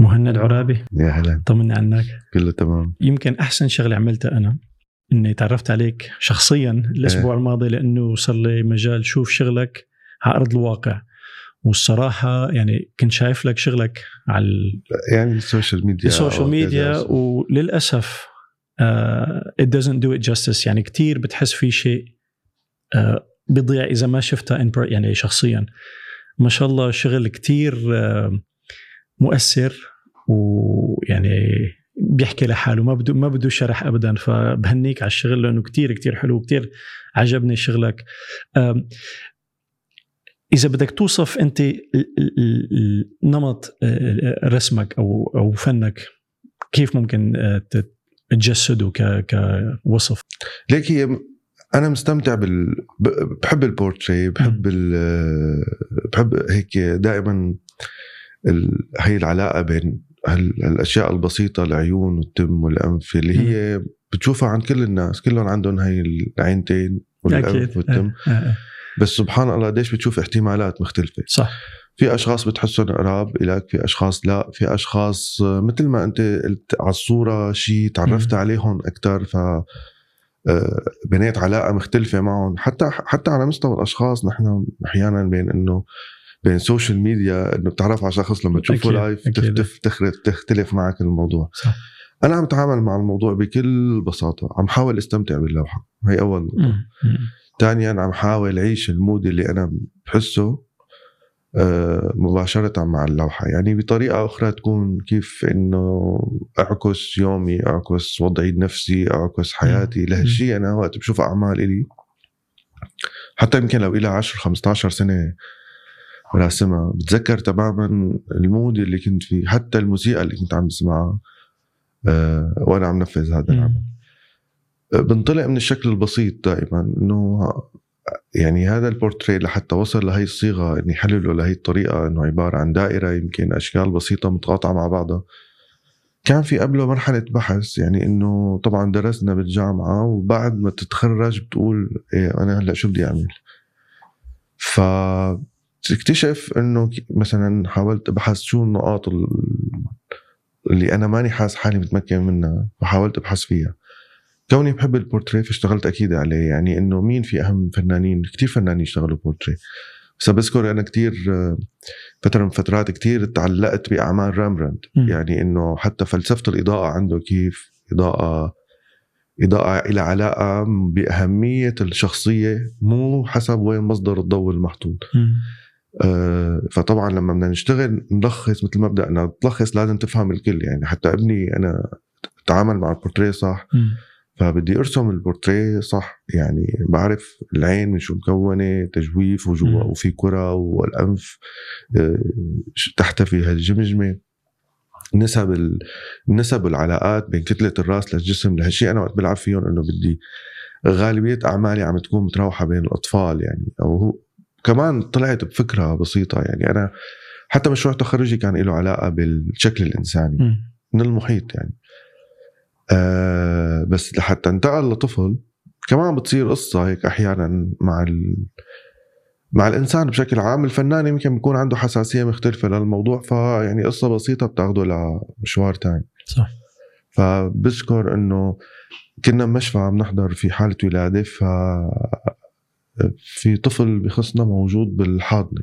مهند عرابي يا هلا. طمني عنك. كله تمام. يمكن أحسن شغلة عملتها أنا إني تعرفت عليك شخصيا الأسبوع إيه. الماضي لأنه صار لي مجال شوف شغلك على أرض الواقع. والصراحة يعني كنت شايف لك شغلك على يعني ال social media ال social media. وللأسف آه it doesn't do it justice. يعني كتير بتحس في شيء آه بيضيع إذا ما شفتها in per- يعني شخصيا. ما شاء الله شغل كتير آه مؤثر. ويعني بيحكي لحاله. ما بده ما بده شرح ابدا فبهنيك على الشغل لأنه كتير كتير حلو كتير عجبني شغلك. إذا بدك توصف أنت نمط رسمك أو أو فنك كيف ممكن تجسده كوصف؟ ليك هي أنا مستمتع بال بحب البورتري بحب ال... بحب هيك دائما ال... هي العلاقة بين هال... الاشياء البسيطة العيون والتم والأنف اللي هي بتشوفها عند كل الناس كلهم عندهم هي العينتين والأنف والتم آه، آه، بس سبحان الله قديش بتشوف احتمالات مختلفة. صح. في أشخاص بتحسهم قراب إلك في أشخاص لا في أشخاص مثل ما أنت قلت على الصورة شيء تعرفت. عليهم أكثر ف آه، بنيت علاقة مختلفة معهم. حتى حتى على مستوى الأشخاص نحن أحيانا بين إنه بين ال social media إنه بتعرف على شخص لما تشوفه live. تختلف تختلف تختلف معك الموضوع. صح. أنا عم اتعامل مع الموضوع بكل بساطة. عم حاول استمتع باللوحة. هي أول نقطة. ثانيا عم حاول أعيش ال mood اللي أنا بحسه آه، مباشرة مع اللوحة. يعني بطريقة أخرى تكون كيف إنه أعكس يومي أعكس وضعي النفسي أعكس حياتي. لهالشيء أنا وقت بشوف أعمال إلي. حتى يمكن لو إلها 10 15 سنة راسمها بتذكر تماما ال mood اللي كنت فيه حتى الموسيقى اللي كنت عم بسمعها آه، وأنا عم نفذ هذا العمل. بنطلع من الشكل البسيط دائما إنه يعني هذا البورتري لحتى وصل لهي الصيغة إني حلله لهي الطريقة إنه عبارة عن دائرة يمكن أشكال بسيطة متقاطعة مع بعضها. كان في قبله مرحلة بحث يعني إنه طبعا درسنا بالجامعة وبعد ما تتخرج بتقول إيه أنا هلأ شو بدي أعمل؟ ف تكتشف إنه مثلا حاولت ابحث شو النقاط ال- اللي أنا ماني حاسس حالي متمكن منها فحاولت أبحث فيها. كوني بحب البورتري فاشتغلت أكيد عليه. يعني إنه مين في أهم فنانين؟ كتير فنانين اشتغلوا بورتري بس بذكر أنا كتير آه، فترة من فترات كتير تعلقت بأعمال رامبراند. يعني إنه حتى فلسفة الإضاءة عنده كيف اضاءه إضاءة إلى علاقة بأهمية الشخصية مو حسب وين مصدر الضوء المحطوط. فطبعا لما بدنا نشتغل نلخص مثل ما بدأنا تلخص لازم تفهم الكل يعني حتى ابني أنا تعامل مع البورتريه صح مم. فبدي أرسم البورتريه صح يعني بعرف العين من شو مكونة تجويف وجوا. وفي كرة والأنف آه، ش- تحتفي هالجمجمة نسب. نسب العلاقات بين كتلة الراس للجسم لهالشيء أنا وقت بلعب فيهم إنه بدي غالبية أعمالي عم تكون متراوحة بين الأطفال يعني أو هو كمان طلعت بفكرة بسيطة يعني أنا حتى مشروع تخرجي كان له علاقة بالشكل الإنساني مم. من المحيط يعني. آه بس لحتى انتقل لطفل كمان بتصير قصة هيك أحيانا مع ال... مع الإنسان بشكل عام. الفنان يمكن بيكون عنده حساسية مختلفة للموضوع فيعني قصة بسيطة بتاخده لمشوار تاني. صح. فبذكر إنه كنا بمشفى عم نحضر في حالة ولادة ف في طفل بخصنا موجود بالحاضنة.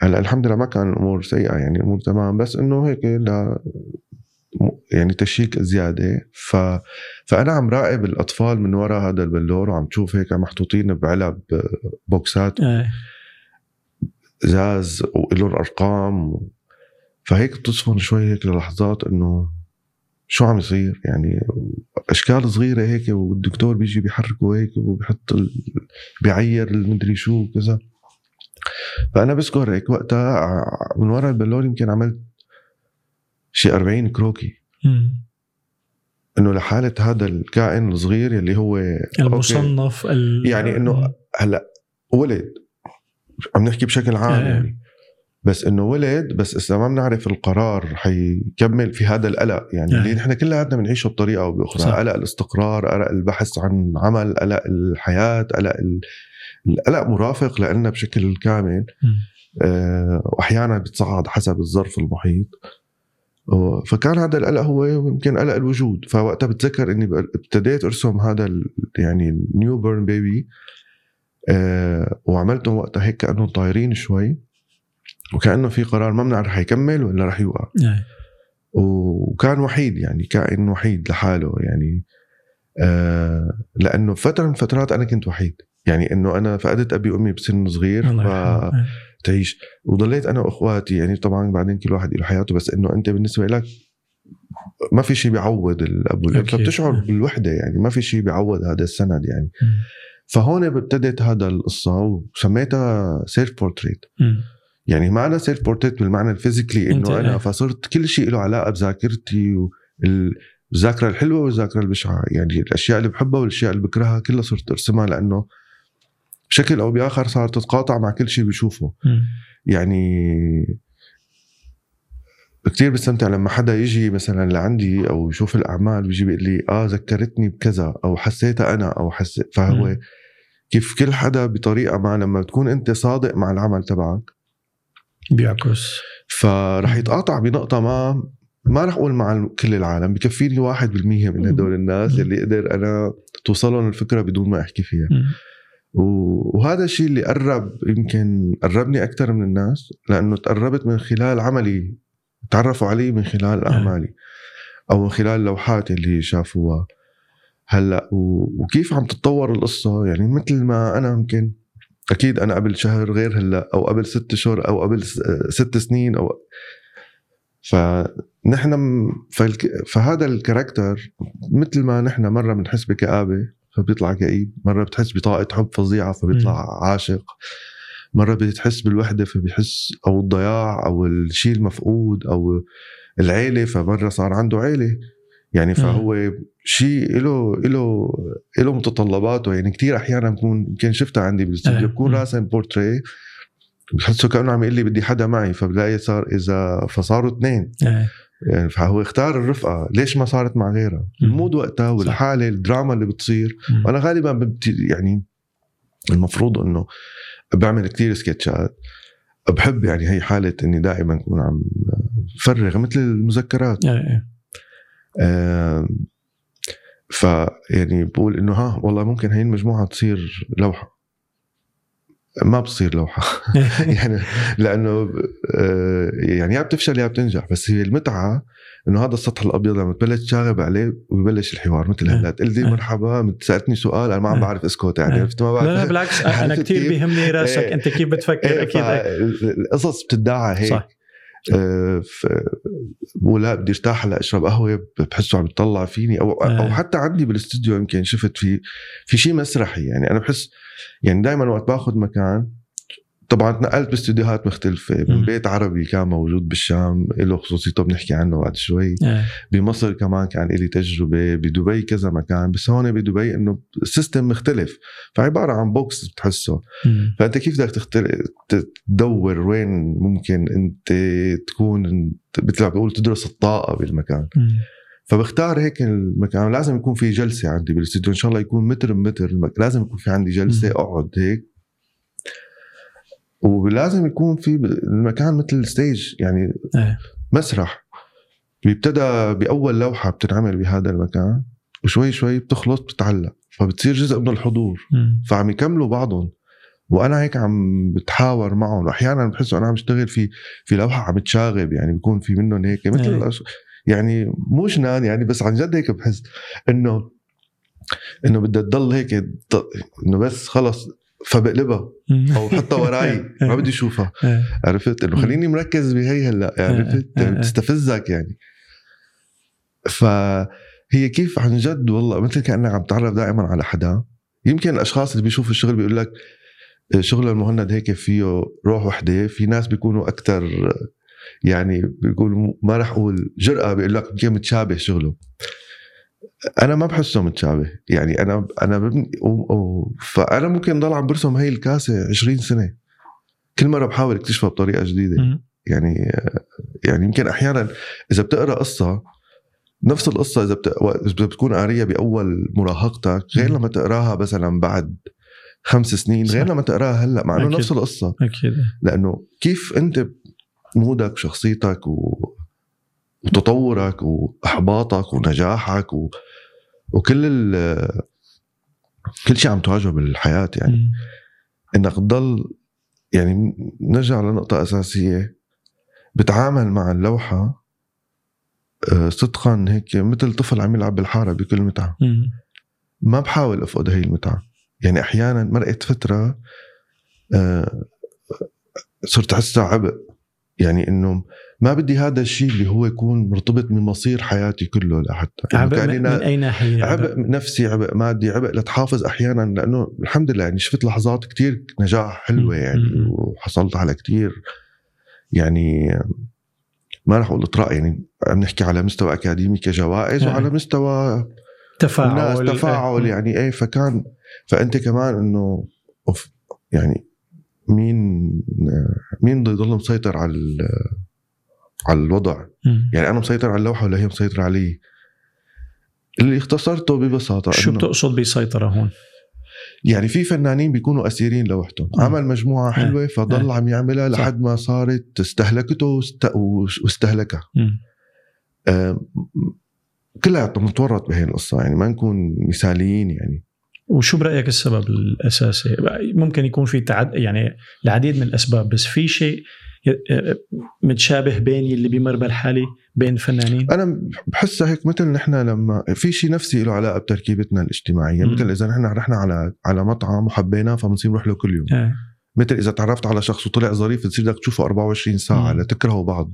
هلأ الحمد لله ما كان الأمور سيئة يعني الأمور تمام بس إنه هيك لا يعني تشيك زيادة. ف فأنا عم راقب الأطفال من وراء هذا البلور وعم تشوف هيك محطوطين بعلب بوكسات. آه. ازاز ولهم أرقام. فهيك بتصفن شوي هيك للحظات إنه شو عم يصير يعني أشكال صغيرة هيك والدكتور بيجي بيحركه هيك وبيحط ال... بيعير المدري شو وكذا فأنا بذكر هيك وقتها من ورا البالون يمكن عملت شي 40 كروكي. إنه لحالة هذا الكائن الصغير اللي هو. المصنف ال... يعني إنه هلأ ولد عم نحكي بشكل عام إيه. يعني بس إنه ولد بس إذا ما بنعرف القرار حيكمل في هذا القلق. يعني إيه. اللي نحن كلياتنا بنعيشه بطريقة أو بأخرى. قلق الاستقرار قلق البحث عن عمل قلق الحياة قلق ال- القلق مرافق لنا بشكل كامل. آه، وأحيانا بتصعد حسب الظرف المحيط. فكان هذا القلق هو يمكن قلق الوجود. فوقتها بتذكر إني ابتديت أرسم هذا يعني النيو بيرن بيبي آه وعملتهم وقتها هيك كأنهم طايرين شوي. وكأنه في قرار ما بنعرف رح يكمل ولا رح يوقع نعم. وكان وحيد يعني كائن وحيد لحاله يعني آه لأنه فترة من فترات أنا كنت وحيد يعني إنه أنا فقدت أبي وأمي بسن صغير. فتعيش وضليت أنا وإخواتي يعني طبعا بعدين كل واحد له حياته بس إنه أنت بالنسبة لك ما في شيء بيعوض الأب والأم. فبتشعر مم. بالوحدة يعني ما في شيء بيعوض هذا السند يعني مم. فهون ابتدت هذا القصة وسميتها self portrait. يعني ما أنا self portrait بالمعنى ال physically إنه أنا. فصرت كل شيء له علاقة بذاكرتي والذاكره الحلوة والذاكره البشعة يعني الأشياء اللي بحبها والأشياء اللي بكرهها كلها صرت أرسمها لأنه بشكل أو بآخر صارت تتقاطع مع كل شيء بشوفه مم. يعني كثير بستمتع لما حدا يجي مثلا لعندي أو يشوف الأعمال بيجي بيقول لي آه ذكرتني بكذا أو حسيتها أنا أو حسيت فهو مم. كيف كل حدا بطريقة ما لما تكون أنت صادق مع العمل تبعك بيعكس. فرح يتقاطع بنقطة ما ما رح أقول مع كل العالم بكفيني واحد بالمية من هدول الناس. اللي قدر أنا توصلهم الفكرة بدون ما أحكي فيها. وهذا الشيء اللي قرب يمكن قربني أكثر من الناس لأنه تقربت من خلال عملي تعرفوا علي من خلال أعمالي أو من خلال لوحاتي اللي شافوها. هلأ وكيف عم تتطور القصة؟ يعني مثل ما أنا يمكن أكيد أنا قبل شهر غير هلأ أو قبل ست اشهر أو قبل ست سنين أو فنحن فالك... فهذا الكاركتر مثل ما نحن مرة بنحس بكآبة فبيطلع كئيب مرة بتحس بطاقة حب فظيعة فبيطلع عاشق مرة بتحس بالوحدة فبيحس أو الضياع أو الشيء المفقود أو العيلة فمرة صار عنده عيلة. يعني فهو شيء له له له متطلباته يعني كثير أحيانا بكون يمكن شفتها عندي بالاستوديو إيه. بكون. راسم بورتري بحسه كأنه عم يقول لي بدي حدا معي فبلاقي صار إذا فصاروا اثنين إيه. يعني فهو اختار الرفقة ليش ما صارت مع غيرها. ال mood وقتها والحالة الدراما اللي بتصير. وأنا غالبا ببت- يعني المفروض إنه بعمل كتير سكتشات بحب يعني هي حالة إني دائما أكون عم فرغ مثل المذكرات إيه. إيه. آم، ف يعني بقول إنه ها والله ممكن هي المجموعة تصير لوحة ما بتصير لوحة يعني لأنه آه، يعني يا بتفشل يا بتنجح بس هي المتعة إنه هذا السطح الأبيض لما تبلش تشاغب عليه وببلش الحوار مثل هلأ تقول لي. مرحبا سالتني سؤال أنا ما عم. بعرف اسكت يعني. عرفت ما بعرف لا لا بالعكس أنا كثير كيف؟ بيهمني راسك إيه. أنت كيف بتفكر إيه، أكيد القصص بتدعى هيك صح آه، بقول لا بدي أرتاح هلا أشرب قهوة بحسه عم يطلع فيني أو آه. أو حتى عندي بالاستوديو يمكن شفت في في شيء مسرحي يعني أنا بحس يعني دائما وقت باخذ مكان طبعا تنقلت باستديوهات مختلفة من. بيت عربي كان موجود بالشام له خصوصيته بنحكي عنه بعد شوي إيه. بمصر كمان كان لي تجربة بدبي كذا مكان بس هون بدبي إنه ال system مختلف فعبارة عن box بتحسه مم. فأنت كيف بدك تختل... تدور وين ممكن أنت تكون مثل ما بقول تدرس الطاقة بالمكان مم. فبختار هيك المكان لازم يكون في جلسة عندي بالاستوديو إن شاء الله يكون متر بمتر. لازم يكون في عندي جلسة مم. أقعد هيك ولازم يكون في المكان مثل ستيج يعني إيه. مسرح بيبتدى بأول لوحة بتنعمل بهذا المكان وشوي شوي بتخلص بتتعلق فبتصير جزء من الحضور مم. فعم يكملوا بعضهم وأنا هيك عم بتحاور معهم وأحيانا بحس أنا عم أشتغل في في لوحة عم تشاغب يعني بيكون في منهم هيك مثل. الأش- يعني مو جنان يعني بس عن جد هيك بحس إنه إنه بدها تضل هيك إنه بس خلص فبقلبها. أو حطها وراي. ما بدي اشوفها إيه. عرفت؟ إنه خليني مركز بهي هلأ. إيه، عرفت؟ إيه، إيه. بتستفزك يعني. فهي كيف عن جد والله مثل كأنك عم تعرف دائما على حدا. يمكن الأشخاص اللي بيشوفوا الشغل بيقول لك شغل المهند هيك فيه روح وحدة. في ناس بيكونوا أكثر يعني بيقولوا ما راح أقول جرأة. بيقول لك يمكن متشابه شغله. أنا ما بحسه متشابه يعني أنا أنا ببني و- و- فأنا ممكن ضل عم برسم هي الكاسة 20 سنة كل مرة بحاول اكتشفها بطريقة جديدة. يعني يعني يمكن أحيانا إذا بتقرأ قصة نفس القصة إذا بت... إذا بتكون قارية بأول مراهقتك غير. لما تقراها مثلا بعد خمس سنين غير. لما تقراها هلأ مع إنه. نفس القصة أكيد لأنه كيف أنت مودك وشخصيتك و... وتطورك وإحباطك ونجاحك و... وكل ال... كل شيء عم تواجهه بالحياة يعني. مم. إنك تضل يعني نرجع لنقطة أساسية. بتعامل مع اللوحة آه، صدقا هيك مثل طفل عم يلعب بالحارة بكل متعة. مم. ما بحاول أفقد هي المتعة. يعني أحيانا مرقت فترة آه، صرت أحسها عبء. يعني إنه ما بدي هذا الشيء اللي هو يكون مرتبط بمصير حياتي كله لحتى عبء من, أي ناحية عبء نفسي عبء مادي عبء لتحافظ أحيانا لأنه الحمد لله يعني شفت لحظات كتير نجاح حلوة. يعني. وحصلت على كتير يعني ما راح أقول إطراء يعني عم نحكي على مستوى أكاديمي كجوائز نعم. وعلى مستوى تفاعل الناس تفاعل إيه. يعني إيه فكان فأنت كمان إنه يعني مين مين بده يضل مسيطر على على الوضع مم. يعني أنا مسيطر على اللوحة ولا هي مسيطرة علي اللي اختصرته ببساطة شو بتقصد بسيطره هون؟ يعني في فنانين بيكونوا أسيرين لوحدهم آه. عمل مجموعة حلوة فضل آه. عم يعملها. لحد ما صارت استهلكته واست- واستهلكها مم. آه، كلها متورط بهي القصة يعني ما نكون مثاليين يعني وشو برأيك السبب الأساسي؟ ممكن يكون في تعد يعني العديد من الأسباب بس في شيء متشابه بين اللي بيمر بالحالي بين الفنانين أنا بحسها هيك مثل نحن لما في شيء نفسي له علاقة بتركيبتنا الاجتماعية مم. مثل إذا نحن رحنا على على مطعم وحبيناه فبنصير نروح له كل يوم آه. مثل إذا تعرفت على شخص وطلع ظريف بتصير بدك تشوفه 24 ساعة. لتكرهوا بعض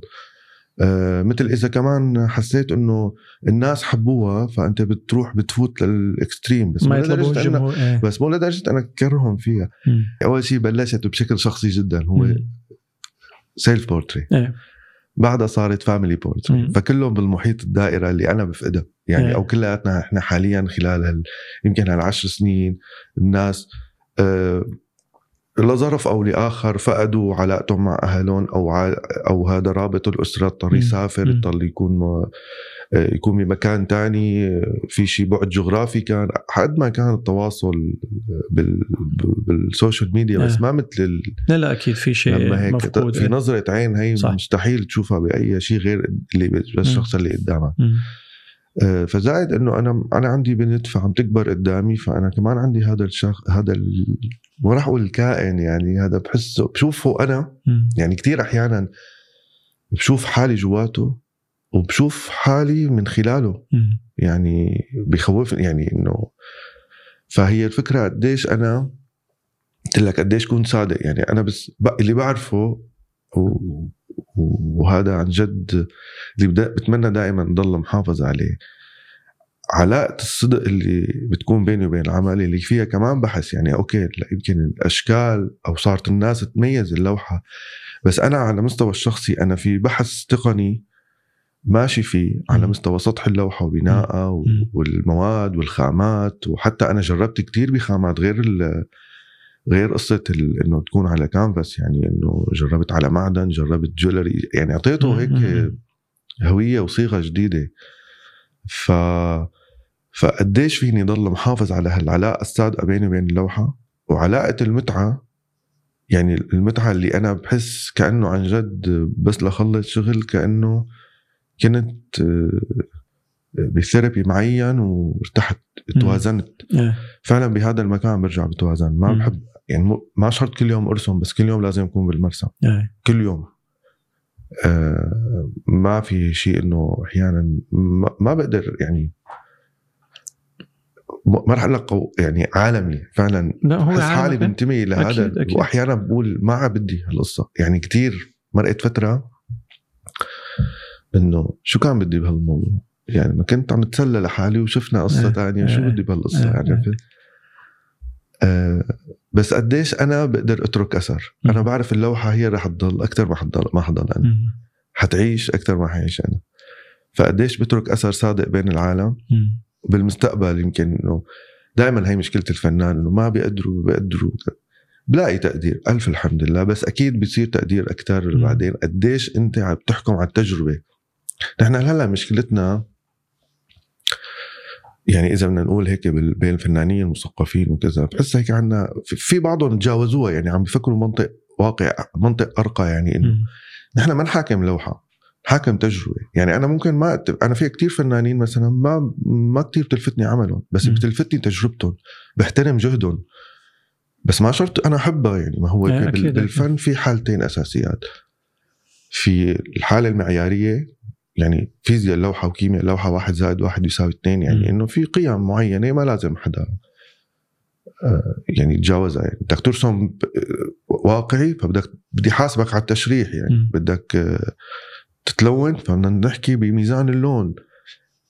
مثل إذا كمان حسيت إنه الناس حبوها فأنت بتروح بتفوت لل extreme بس ما مو يطلبوه الجمهور آه. بس مو لدرجة أنا كرههم فيها مم. أول شيء بلشت بشكل شخصي جدا هو. self بورتريه إيه. بعدها صارت family بورتريه. فكلهم بالمحيط الدائرة اللي أنا بفقدها يعني إيه. أو كلياتنا إحنا حاليا خلال هال يمكن هالعشر سنين الناس آه لظرف أو لآخر فقدوا علاقتهم مع أهلهم أو ع... أو هذا رابط الأسرة اضطر. يسافر. اضطر يكون. آه، يكون بمكان تاني آه، في شيء بعد جغرافي كان قد ما كان التواصل بال... بالسوشيال ميديا بس إيه. ما مثل ال... لا لا أكيد في شيء لما هيك مفقود في. نظرة عين هي صح. مستحيل تشوفها بأي شيء غير اللي بس الشخص اللي قدامك. آه، فزائد إنه أنا أنا عندي بنت فعم تكبر قدامي فأنا كمان عندي هذا الشخص هذا. ما راح أقول الكائن يعني هذا بحسه بشوفه أنا. يعني كثير أحيانا بشوف حالي جواته وبشوف حالي من خلاله. يعني بخوفني يعني إنه فهي الفكرة قديش أنا قلت لك قديش كنت صادق يعني أنا بس اللي بعرفه و- وهذا عن جد اللي بتمنى دائما ضل محافظ عليه علاقة الصدق اللي بتكون بيني وبين العمل اللي فيها كمان بحث يعني okay لا يمكن الأشكال أو صارت الناس تميز اللوحة بس أنا على مستوى الشخصي أنا في بحث تقني ماشي فيه على. مستوى سطح اللوحة وبنائها. والمواد والخامات وحتى أنا جربت كتير بخامات غير غير قصة إنه تكون على كانفاس يعني إنه جربت على معدن جربت jewelry يعني أعطيته هيك. هوية وصيغة جديدة ف فقديش فيني ضل محافظ على هالعلاقة الصادقة بيني وبين اللوحة وعلاقة المتعة يعني المتعة اللي أنا بحس كأنه عن جد بس لخلص شغل كأنه كنت آه، بثيرابي معين وارتحت توازنت إيه. فعلا بهذا المكان برجع بتوازن ما. بحب يعني ما شرط كل يوم أرسم بس كل يوم لازم أكون بالمرسم إيه. كل يوم آه ما في شيء إنه أحيانا ما, ما بقدر يعني ما رح أقول لك يعني عالمي فعلا لا هو بحس حالي. بنتمي لهذا أكيد، أكيد. واحيانا بقول ما عم بدي هالقصة يعني كتير مرقت فترة إنه شو كان بدي بهالموضوع يعني ما كنت عم اتسلى لحالي وشفنا قصة إيه، تانية شو إيه، بدي بهالقصة إيه، يعني إيه. عرفت؟ آه بس قديش أنا بقدر أترك أثر أنا. بعرف اللوحة هي رح تضل أكثر ما حتضل ما حضل أنا. حتعيش أكثر ما حعيش أنا فقديش بترك أثر صادق بين العالم. بالمستقبل يمكن إنه دائما هي مشكلة الفنان إنه ما بيقدروا بيقدروا. بلاقي تقدير ألف الحمد لله. بس أكيد بصير تقدير أكثر. بعدين. قديش أنت عم تحكم على التجربة؟ نحن هلأ مشكلتنا يعني إذا بدنا نقول هيك بين الفنانين المثقفين وكذا بحس هيك عنا في- بعضهم تجاوزوها. يعني عم بيفكروا منطق واقع منطق أرقى يعني إنه. نحن ما نحاكم لوحة. حاكم تجربة. يعني أنا ممكن ما أت- أنا في كتير فنانين مثلا ما ما كتير بتلفتني عملهم بس مم. بتلفتني تجربتهم بحترم جهدهم. بس ما شرط أنا احبها يعني. ما هو إيه، بال- أكيد، بالفن في حالتين أساسيات. في الحالة المعيارية يعني فيزياء اللوحة وكيمياء اللوحة واحد زائد واحد يساوي اثنين. يعني إنه في قيم معينة ما لازم حدا آه، يعني يتجاوزها. يعني بدك ترسم ب- واقعي فبدك بدي حاسبك على التشريح يعني. مم. بدك آه، تتلون فبدنا نحكي بميزان اللون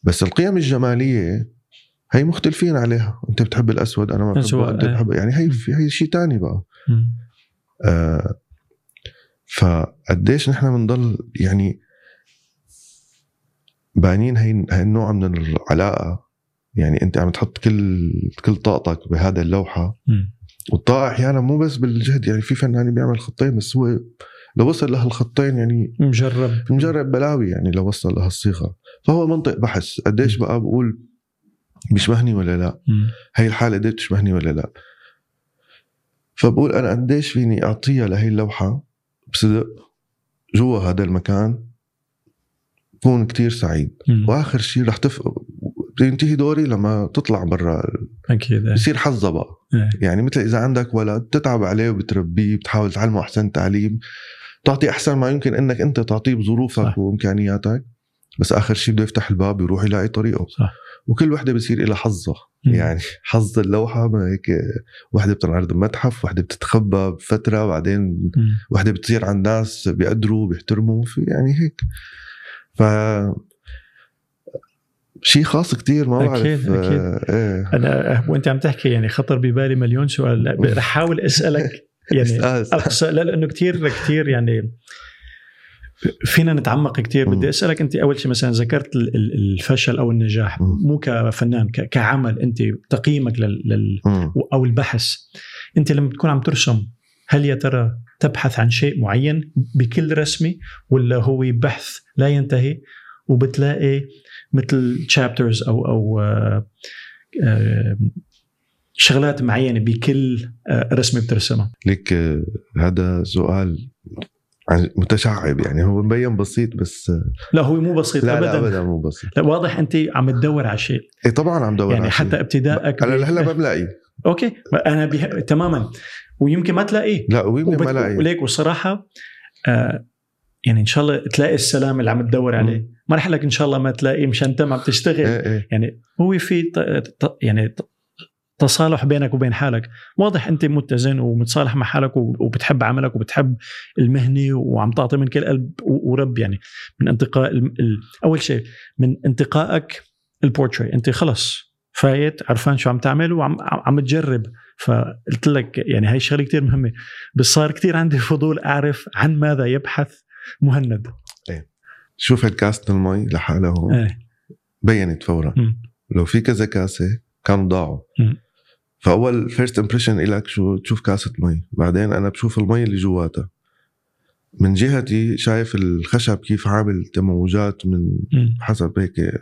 بس القيم الجمالية هي مختلفين عليها انت بتحب الأسود أنا ما بحبه أنت إيه. بتحب يعني هي هي شيء تاني بقى. آه فقديش نحن بنضل يعني بانين هي النوع من العلاقة يعني انت عم تحط كل كل طاقتك بهذا اللوحة مم. والطاقه أحيانا مو بس بالجهد يعني في فنان بيعمل خطين بس هو لو وصل لهالخطين يعني مجرب مجرب بلاوي يعني لو وصل لهالصيغه فهو منطق بحث قديش بقى بقول بيشبهني ولا لا. هي الحالة قديش بتشبهني ولا لا فبقول أنا قديش فيني أعطيها لهي اللوحة بصدق جوا هذا المكان بكون كتير سعيد مم. وآخر شيء رح تف بينتهي دوري لما تطلع برا أكيد إيه. بصير حظها بقى إيه. يعني مثل إذا عندك ولد تتعب عليه وبتربيه بتحاول تعلمه أحسن تعليم تعطي أحسن ما يمكن إنك أنت تعطيه بظروفك صح. وامكانياتك بس آخر شيء بده يفتح الباب يروح يلاقي طريقه صح. وكل وحدة بصير لها حظها. يعني حظ اللوحة هيك وحدة بتنعرض بمتحف وحدة بتتخبى بفترة بعدين. وحدة بتصير عند ناس بيقدروا بيحترموا في يعني هيك ف شيء خاص كتير ما بعرف أكيد، أكيد. آه، إيه أنا وأنت عم تحكي يعني خطر ببالي مليون سؤال رح أحاول أسألك يعني اسأل. اقصى لا لأنه كثير كثير يعني فينا نتعمق كثير. بدي أسألك أنت أول شيء مثلا ذكرت ال- ال- الفشل أو النجاح. مو كفنان كعمل أنت تقييمك لل. أو البحث أنت لما بتكون عم ترسم هل يا ترى تبحث عن شيء معين بكل رسمه ولا هو بحث لا ينتهي وبتلاقي مثل تشابترز أو أو آه، آه، شغلات معينة بكل آه، رسمة بترسمها. لك آه، هذا سؤال متشعب يعني. هو مبين بسيط بس آه، لا هو مو بسيط لا ابدا لا ابدا. مو بسيط. لا واضح أنت عم تدور على شيء. إيه طبعا عم دور يعني على شيء. حتى ابتدائك أنا لهلا ما بلاقي أوكي. أنا بيه... تماما. ويمكن ما تلاقيه. لا ويمكن وبت... ما لاقي وليك والصراحه آه يعني إن شاء الله تلاقي السلام اللي عم تدور عليه. ما رح لك إن شاء الله ما تلاقيه مشان انت عم تشتغل. إيه إيه. يعني هو في ت... ت... يعني. تصالح بينك وبين حالك. واضح أنت متزن ومتصالح مع حالك وبتحب عملك وبتحب المهنة وعم تعطي من كل قلب ورب يعني. من انتقاء ال... أول شيء من انتقائك البورتريه أنت خلص فايت عرفان شو عم تعمل وعم عم تجرب. فقلت لك يعني هاي الشغله كثير مهمة. بس صار كثير عندي فضول أعرف عن ماذا يبحث مهند. شوف الكاسة المي لحالها هون. إيه. بينت فورا. مم. لو في كذا كاسة كانوا ضاعوا. فأول first impression إلك شو تشوف كاسة مي بعدين أنا بشوف المي اللي جواتها من جهتي شايف الخشب كيف عامل تموجات من. حسب هيك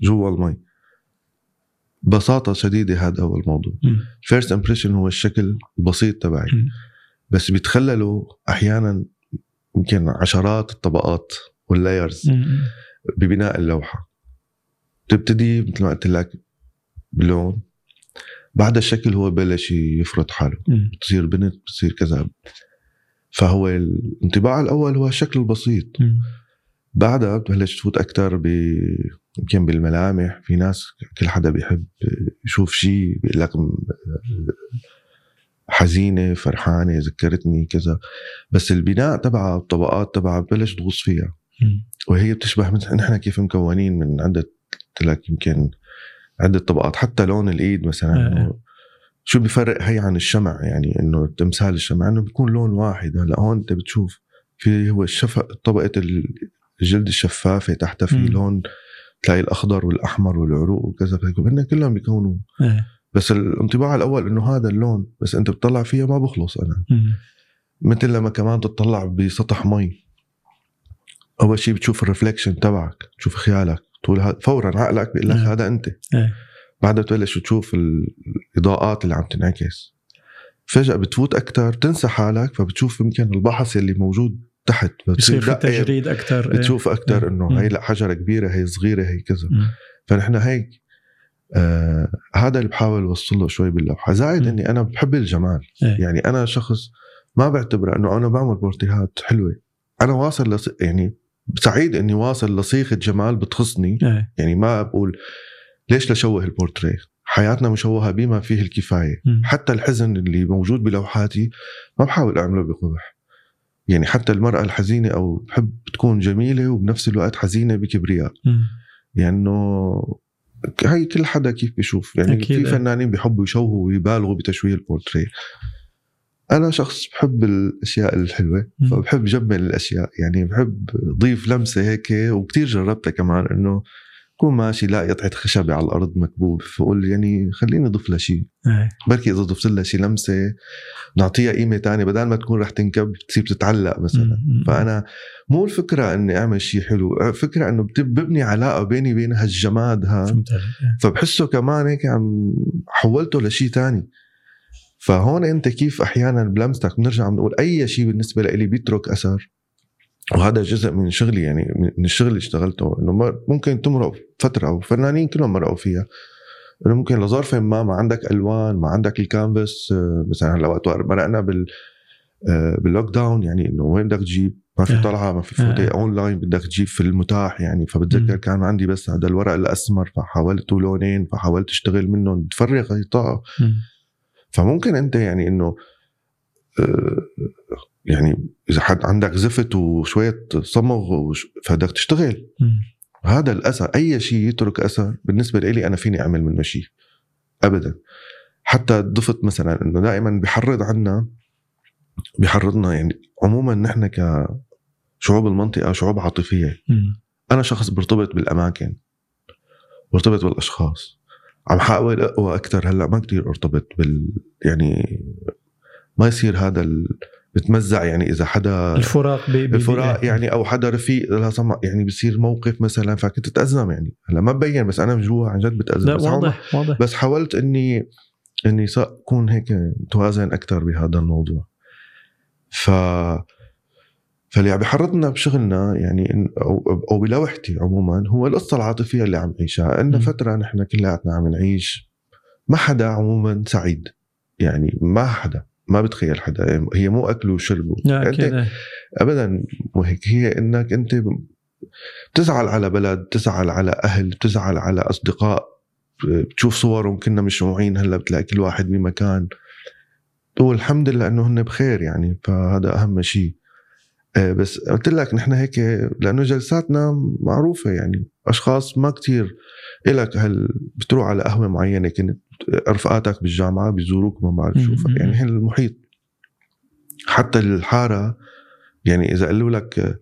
جوا المي ببساطة شديدة هذا هو الموضوع. first impression هو الشكل البسيط تبعي. بس بيتخللوا أحيانا يمكن عشرات الطبقات وال layers. ببناء اللوحة بتبتدي مثل ما قلت لك بلون. بعد الشكل هو بلش يفرض حاله. بتصير بنت بتصير كذا. فهو الانطباع الأول هو الشكل البسيط. بعدها بتبلش تفوت أكثر ب يمكن بالملامح. في ناس كل حدا بيحب يشوف شيء بيقول لك حزينة فرحانة ذكرتني كذا. بس البناء تبعها الطبقات تبعها ببلش تغوص فيها. وهي بتشبه مثل نحن كيف مكونين من عدة قلت لك يمكن عدة طبقات حتى لون الإيد مثلا آه. إنه شو بيفرق هي عن الشمع يعني إنه تمثال الشمع إنه بيكون لون واحد هلأ هون أنت بتشوف في هو الشف طبقة الجلد الشفافة تحتها في. لون تلاقي الأخضر والأحمر والعروق وكذا هن كلهم بيكونوا إيه. بس الانطباع الأول إنه هذا اللون بس أنت بتطلع فيها ما بخلص أنا مم. مثل لما كمان تطلع بسطح مي أول شيء بتشوف ال reflection تبعك تشوف خيالك تقول هذا فورا عقلك بيقول لك. هذا أنت إيه. بعدها بتبلش تشوف الإضاءات اللي عم تنعكس فجأة بتفوت أكثر بتنسى حالك فبتشوف يمكن البحث اللي موجود تحت بصير في دقة، تجريد أكثر بتشوف أكثر مم. إنه هي لا حجرة كبيرة هي صغيرة هي كذا. فنحن هيك آه هذا اللي بحاول أوصل له شوي باللوحة زائد. إني أنا بحب الجمال إيه. يعني أنا شخص ما بعتبر إنه أنا بعمل بورتريهات حلوة أنا واصل لص... يعني سعيد إني واصل لصيغة جمال بتخصني إيه. يعني ما بقول ليش لشوه البورتريه حياتنا مشوهة بما فيه الكفاية مم. حتى الحزن اللي موجود بلوحاتي ما بحاول أعمله بقبح يعني حتى المرأة الحزينة أو بحب تكون جميلة وبنفس الوقت حزينة بكبرياء مم. يعني هي كل حدا كيف بيشوف يعني أكيد، في إيه. فنانين بيحبوا يشوهوا ويبالغوا بتشويه البورتريه أنا شخص بحب الأشياء الحلوة. فبحب جمل الأشياء يعني بحب ضيف لمسة هيك وكتير جربتها كمان إنه كون ماشي لاقي قطعه خشبة على الأرض مكبوب فقول يعني خليني أضيف لها شيء إيه. بركي إذا ضفت لها شيء لمسة نعطيها قيمة تانية بدل ما تكون رح تنكب تصير تتعلق مثلا. فأنا مو الفكرة إني أعمل شيء حلو فكره إنه ببني علاقة بيني وبين هالجماد عليك إيه. فبحسه كمان هيك عم حولته لشيء تاني فهون انت كيف أحيانا بلمستك بنرجع بنقول اي شيء بالنسبة لي بيترك أثر وهذا جزء من شغلي يعني من الشغل اللي اشتغلته إنه ممكن تمرق فترة وفنانين كلهم مرقوا فيها إنه ممكن لظرف ما ما عندك ألوان ما عندك الكانفاس آه، مثلا هلا وقت مرقنا بال آه، بال lockdown يعني إنه وين بدك تجيب ما في آه. طلعة ما في فوتيه آه. اونلاين بدك تجيب في المتاح يعني فبتذكر. كان عندي بس هذا الورق الأسمر فحاولته لونين فحاولت أشتغل منهم تفرغ هي طاقة مم. فممكن انت يعني انه آه، يعني إذا حد عندك زفت وشوية صمغ فبدك تشتغل. هذا الأثر أي شيء يترك أثر بالنسبة لي أنا فيني أعمل منه شيء. ابدا. حتى ضفت مثلا إنه دائما بحرض عنا بحرضنا يعني عموما نحن كشعوب المنطقة شعوب عاطفية. أنا شخص برتبط بالأماكن برتبط بالأشخاص. عم حاول أقوى أكثر هلأ ما كتير أرتبط بال يعني ما يصير هذا ال... بتمزع يعني إذا حدا الفراق ب- ب- الفراق ب- يعني أو حدا رفيق لا سمع يعني بصير موقف مثلا فكنت أتأزم يعني. هلأ ما ببين بس أنا من جوا عن جد بتأزم. لا بس واضح واضح. بس حاولت إني إني اكون هيك متوازن أكثر بهذا الموضوع. ف فاللي عم بيحرضنا بشغلنا يعني أو أو بلوحتي عموما هو القصة العاطفية اللي عم نعيشها مم. فترة نحن كلياتنا عم نعيش ما حدا عموما سعيد. يعني ما حدا ما بتخيل حدا. هي مو أكل وشرب لا أنت ابدا مو هيك. هي إنك أنت بتزعل على بلد بتزعل على أهل بتزعل على أصدقاء. بتشوف صورهم كنا مشموعين هلأ بتلاقي كل واحد بمكان. تقول الحمد لله إنه هن بخير يعني فهذا أهم شيء. بس قلت لك نحن هيك لأنه جلساتنا معروفة يعني أشخاص ما كتير إلك هل بتروح على قهوة معينة كنت رفقاتك بالجامعة بيزوروك ما بعرف شو. يعني هي المحيط حتى الحارة يعني إذا قالوا لك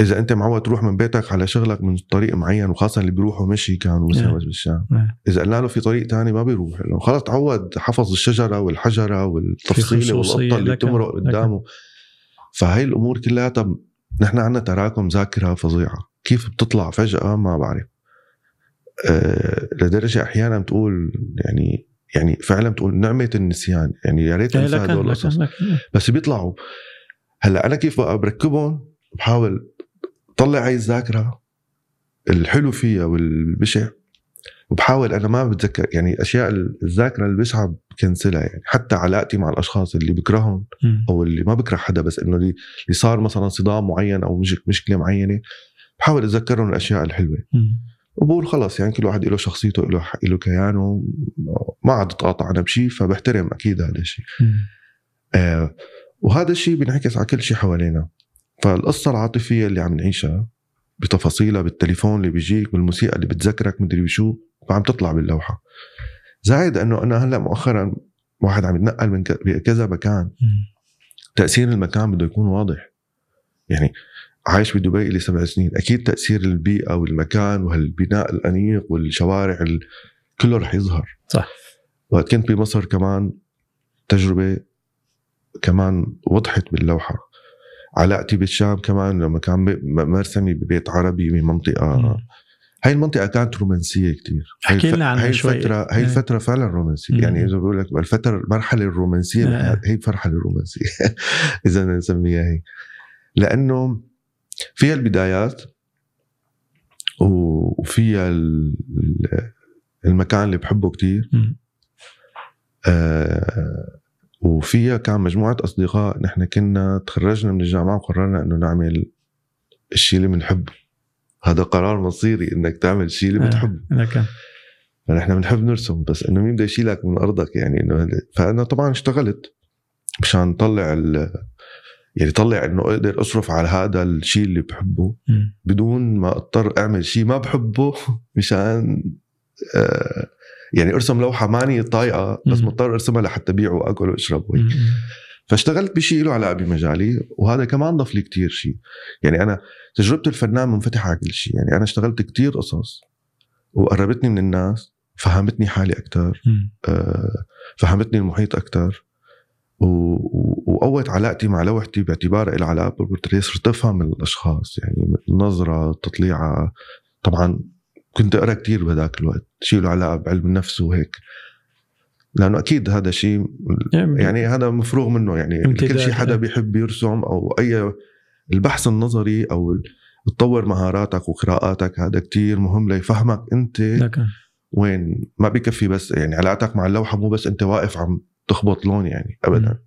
إذا أنت معود تروح من بيتك على شغلك من طريق معين وخاصة اللي بيروحوا مشي كانوا مثلا نعم. بالشام نعم. إذا قلنا له في طريق تاني ما بيروح لأنه خلص تعود حفظ الشجرة والحجرة والتفصيلة والقطة اللي لك- تمرق لك. فهي الأمور كلها نحن عندنا تراكم ذاكرة فظيعة. كيف بتطلع فجأة؟ ما بعرف. أه لدرجة أحيانا بتقول يعني يعني فعلا بتقول نعمة النسيان. يعني يا ريت إيه، انسى هدول القصص. لكن بس بيطلعوا. هلأ أنا كيف بقى بركبهم؟ بحاول طلع هاي الذاكرة الحلو فيها والبشع. وبحاول أنا ما بتذكر يعني أشياء الذاكرة البشعه بكنسلها يعني حتى علاقتي مع الأشخاص اللي بكرههم. أو اللي ما بكره حدا بس إنه اللي اللي صار مثلا صدام معين أو مش- مشكلة معينة بحاول أتذكرهم الأشياء الحلوة. وبقول خلص يعني كل واحد له شخصيته له له كيانه ما عاد أتقاطع أنا بشيء فبحترم أكيد هذا الشيء. آه وهذا الشيء بينعكس على كل شيء حوالينا فالقصة العاطفية اللي عم نعيشها بتفاصيلها بالتليفون اللي بيجيك بالموسيقى اللي بتذكرك مدري بشو فعم تطلع باللوحة زائد إنه أنا هلأ مؤخرا واحد عم يتنقل من كذا مكان مم. تأثير المكان بده يكون واضح يعني عايش بدبي لي سبع سنين أكيد تأثير البيئة والمكان وهالبناء الأنيق والشوارع ال... كله رح يظهر صح. وقت كنت بمصر كمان تجربة كمان وضحت باللوحة علاقتي بالشام كمان لما كان مرسمي ببيت عربي بمنطقة مم. هاي المنطقة كانت رومانسية كتير هاي احكي لنا عنها هاي. الفترة هاي إيه. الفترة فعلا رومانسية مم. يعني إذا بقول لك الفترة المرحلة الرومانسية. بالحياة هي المرحلة الرومانسية إذا نسميها هي لأنه فيها البدايات وفيها المكان اللي بحبه كتير آه وفيها كان مجموعة أصدقاء نحن كنا تخرجنا من الجامعة وقررنا إنه نعمل الشيء اللي بنحبه هذا قرار مصيري إنك تعمل الشيء اللي آه، بتحبه لكن فنحن بنحب نرسم بس إنه مين بده يشيلك من أرضك يعني إنه فأنا طبعا اشتغلت مشان طلع ال يعني طلع إنه أقدر أصرف على هذا الشيء اللي بحبه. بدون ما أضطر أعمل شيء ما بحبه مشان آه يعني أرسم لوحة ماني طايقة بس. مضطر أرسمها لحتى ابيع وأكل وأشرب. فاشتغلت بشيء له علاقة بمجالي وهذا كمان ضاف لي كتير شيء. يعني أنا تجربة الفنان منفتحة على كل شيء. يعني أنا اشتغلت كتير قصص وقربتني من الناس فهمتني حالي أكثر. آه، فهمتني المحيط أكثر وقوت علاقتي مع لوحتي باعتبارها لها علاقة بالبورتريه صرت أفهم الأشخاص يعني النظرة التطليعة. طبعا كنت أقرأ كثير بهذاك الوقت شيء له علاقة بعلم النفس وهيك. لأنه أكيد هذا شيء يعني هذا مفروغ منه يعني. كل شيء حدا بيحب يرسم أو أي البحث النظري أو تطور مهاراتك وقراءاتك هذا كتير مهم ليفهمك أنت لكن وين ما بكفي بس يعني علاقتك مع اللوحة مو بس أنت واقف عم تخبط لون يعني ابدا.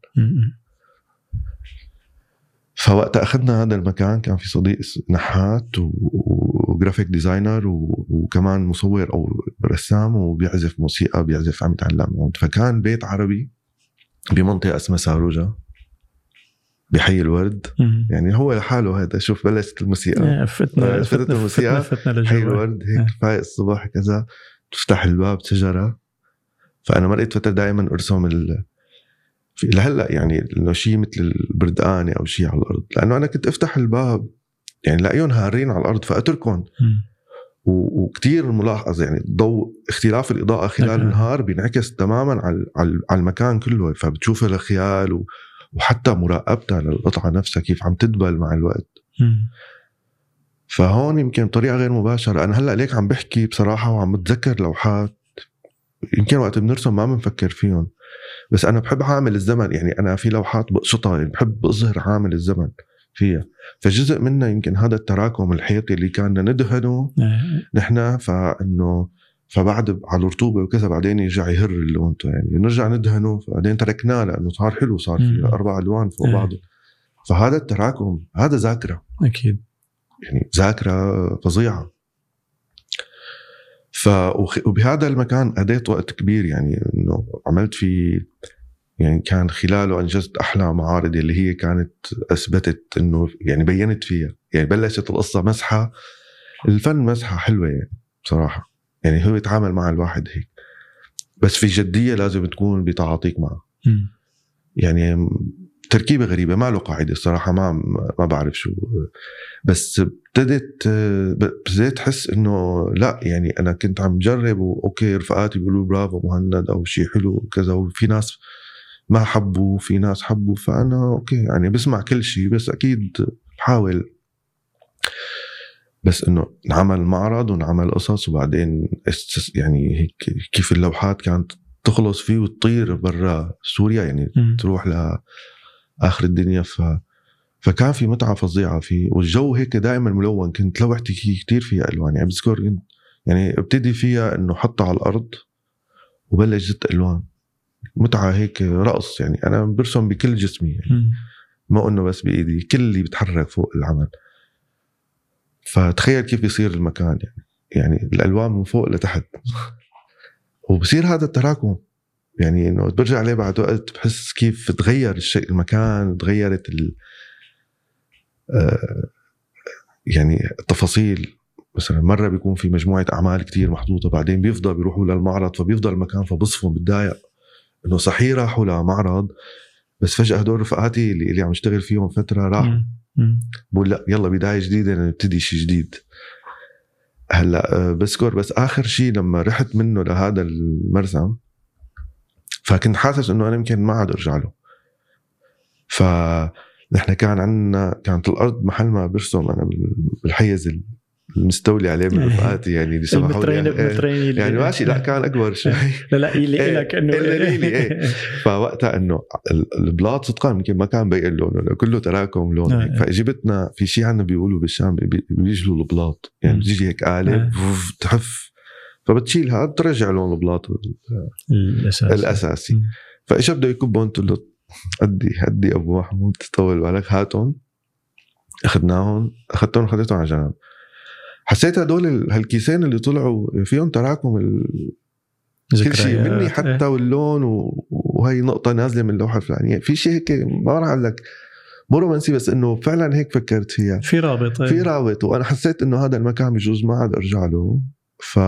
فوقت أخذنا هذا المكان كان في صديق نحات و graphic designer و- وكمان مصور أو رسام وبيعزف موسيقى بيعزف عم يتعلم عود فكان بيت عربي بمنطقة اسمها ساروجا بحي الورد. مم. يعني هو لحاله هذا. شوف بلشت الموسيقى. إيه، فتنا فتنا فتنا الموسيقى، فتنا فتنا حي الورد هيك إيه. فايق الصبح كذا. تفتح الباب شجره فأنا مرقت فترة دائما أرسم ال لهلا يعني انه شيء مثل البردقانه أو شيء على الأرض لأنه أنا كنت أفتح الباب يعني لاقيهم هارين على الأرض فأتركهم مم. و- وكتير ملاحظ يعني الضوء اختلاف الإضاءة خلال. النهار بينعكس تماما على على المكان كله فبتشوف الخيال وحتى مراقبتها للقطعة نفسها كيف عم تدبل مع الوقت. فهون يمكن بطريقة غير مباشرة أنا هلأ ليك عم بحكي بصراحة وعم بتذكر لوحات يمكن وقت بنرسم ما بنفكر فيهم بس أنا بحب عامل الزمن يعني أنا في لوحات بقشطها يعني بحب اظهر عامل الزمن فيها فجزء منها يمكن هذا التراكم الحيطي اللي كان ندهنه إيه. نحن فإنه فبعد على الرطوبة وكذا بعدين يرجع يهر اللون يعني نرجع ندهنه بعدين تركناه لأنه صار حلو صار في. أربع ألوان فوق إيه. بعضه فهذا التراكم هذا ذاكرة أكيد يعني ذاكرة فظيعة ف وبهذا المكان قضيت وقت كبير يعني إنه عملت فيه يعني كان خلاله انجزت أحلى معارض اللي هي كانت أثبتت إنه يعني بينت فيها. يعني بلشت القصة مسحة الفن مسحة حلوة يعني بصراحه يعني هو يتعامل مع الواحد هيك. بس في جدية لازم تكون بتعاطيك معه. يعني تركيبة غريبة ما له قاعدة الصراحة ما ما بعرف شو بس ابتدت ابتديت احس إنه لا يعني أنا كنت عم جرب وأوكي رفقاتي بيقولوا برافو مهند أو شيء حلو وكذا وفي ناس ما حبوا في ناس حبوا فأنا أوكي يعني بسمع كل شيء بس أكيد بحاول بس إنه نعمل معرض ونعمل قصص وبعدين يعني هيك كيف اللوحات كانت تخلص فيه وتطير برا سوريا يعني مم. تروح لاخر الدنيا. ف فكان في متعة فظيعة. فيه والجو هيك دائما ملون. كنت لوحتي كثير فيها ألوان. يعني بذكر كنت- يعني ابتدي فيها إنه حطها على الأرض وبلش زت ألوان. متعة هيك رقص. يعني أنا برسم بكل جسمي. يعني. مو إنه بس بإيدي. كل اللي بيتحرك فوق العمل. فتخيل كيف بيصير المكان. يعني يعني الألوان من فوق لتحت. وبصير هذا التراكم. يعني إنه برجع عليه بعد وقت بحس كيف تغير الشيء المكان تغيرت ال آه، يعني التفاصيل. مثلا مرة بيكون في مجموعة أعمال كتير محطوطة بعدين بيفضل بيروحوا للمعرض فبيفضل المكان فبصفهم بتضايق إنه صحيح راحوا لمعرض. بس فجأة هدول رفقاتي اللي, اللي عم اشتغل فيهم فترة راحوا. بقول لا يلا بداية جديدة نبتدي شيء جديد. هلأ آه، بذكر. بس آخر شيء لما رحت منه لهذا المرسم فكنت حاسس إنه أنا يمكن ما عاد أرجع له فنحن كان عندنا كانت الأرض محل ما برسم أنا بال- بالحيز ال- المستولي عليه من رفقاتي يعني اللي المترين إيه. بمترين اللي- يعني ماشي لا كان أكبر شوي لا لا اللي إيه، لك إنه اللي لي إيه. فوقتها إنه ال- البلاط صدقا يمكن ما كان بين لونه كله تراكم لون آه. هيك فإجبتنا في شيء عندنا بيقولوا بالشام بي- بيجلوا البلاط يعني. بتيجي هيك آه. آلة فبتشيلها بترجع لون البلاط الاساس الأساسي. مم. فإيش بده يكبهم قلت له قدي هدي أبو محمود طول بالك هاتهم أخذناهم أخذتهم أخذتهم على جنب. حسيت هدول ال- هالكيسين اللي طلعوا فيهم تراكم ال- كل شيء. مني حتى إيه. واللون و- وهي نقطة نازلة من اللوحة الفلانية. في شيء هيك ما راح أقول لك مو رومانسي بس إنه فعلا هيك فكرت فيها. في رابط في رابط وأنا حسيت إنه هذا المكان بجوز ما عاد أرجع له. ف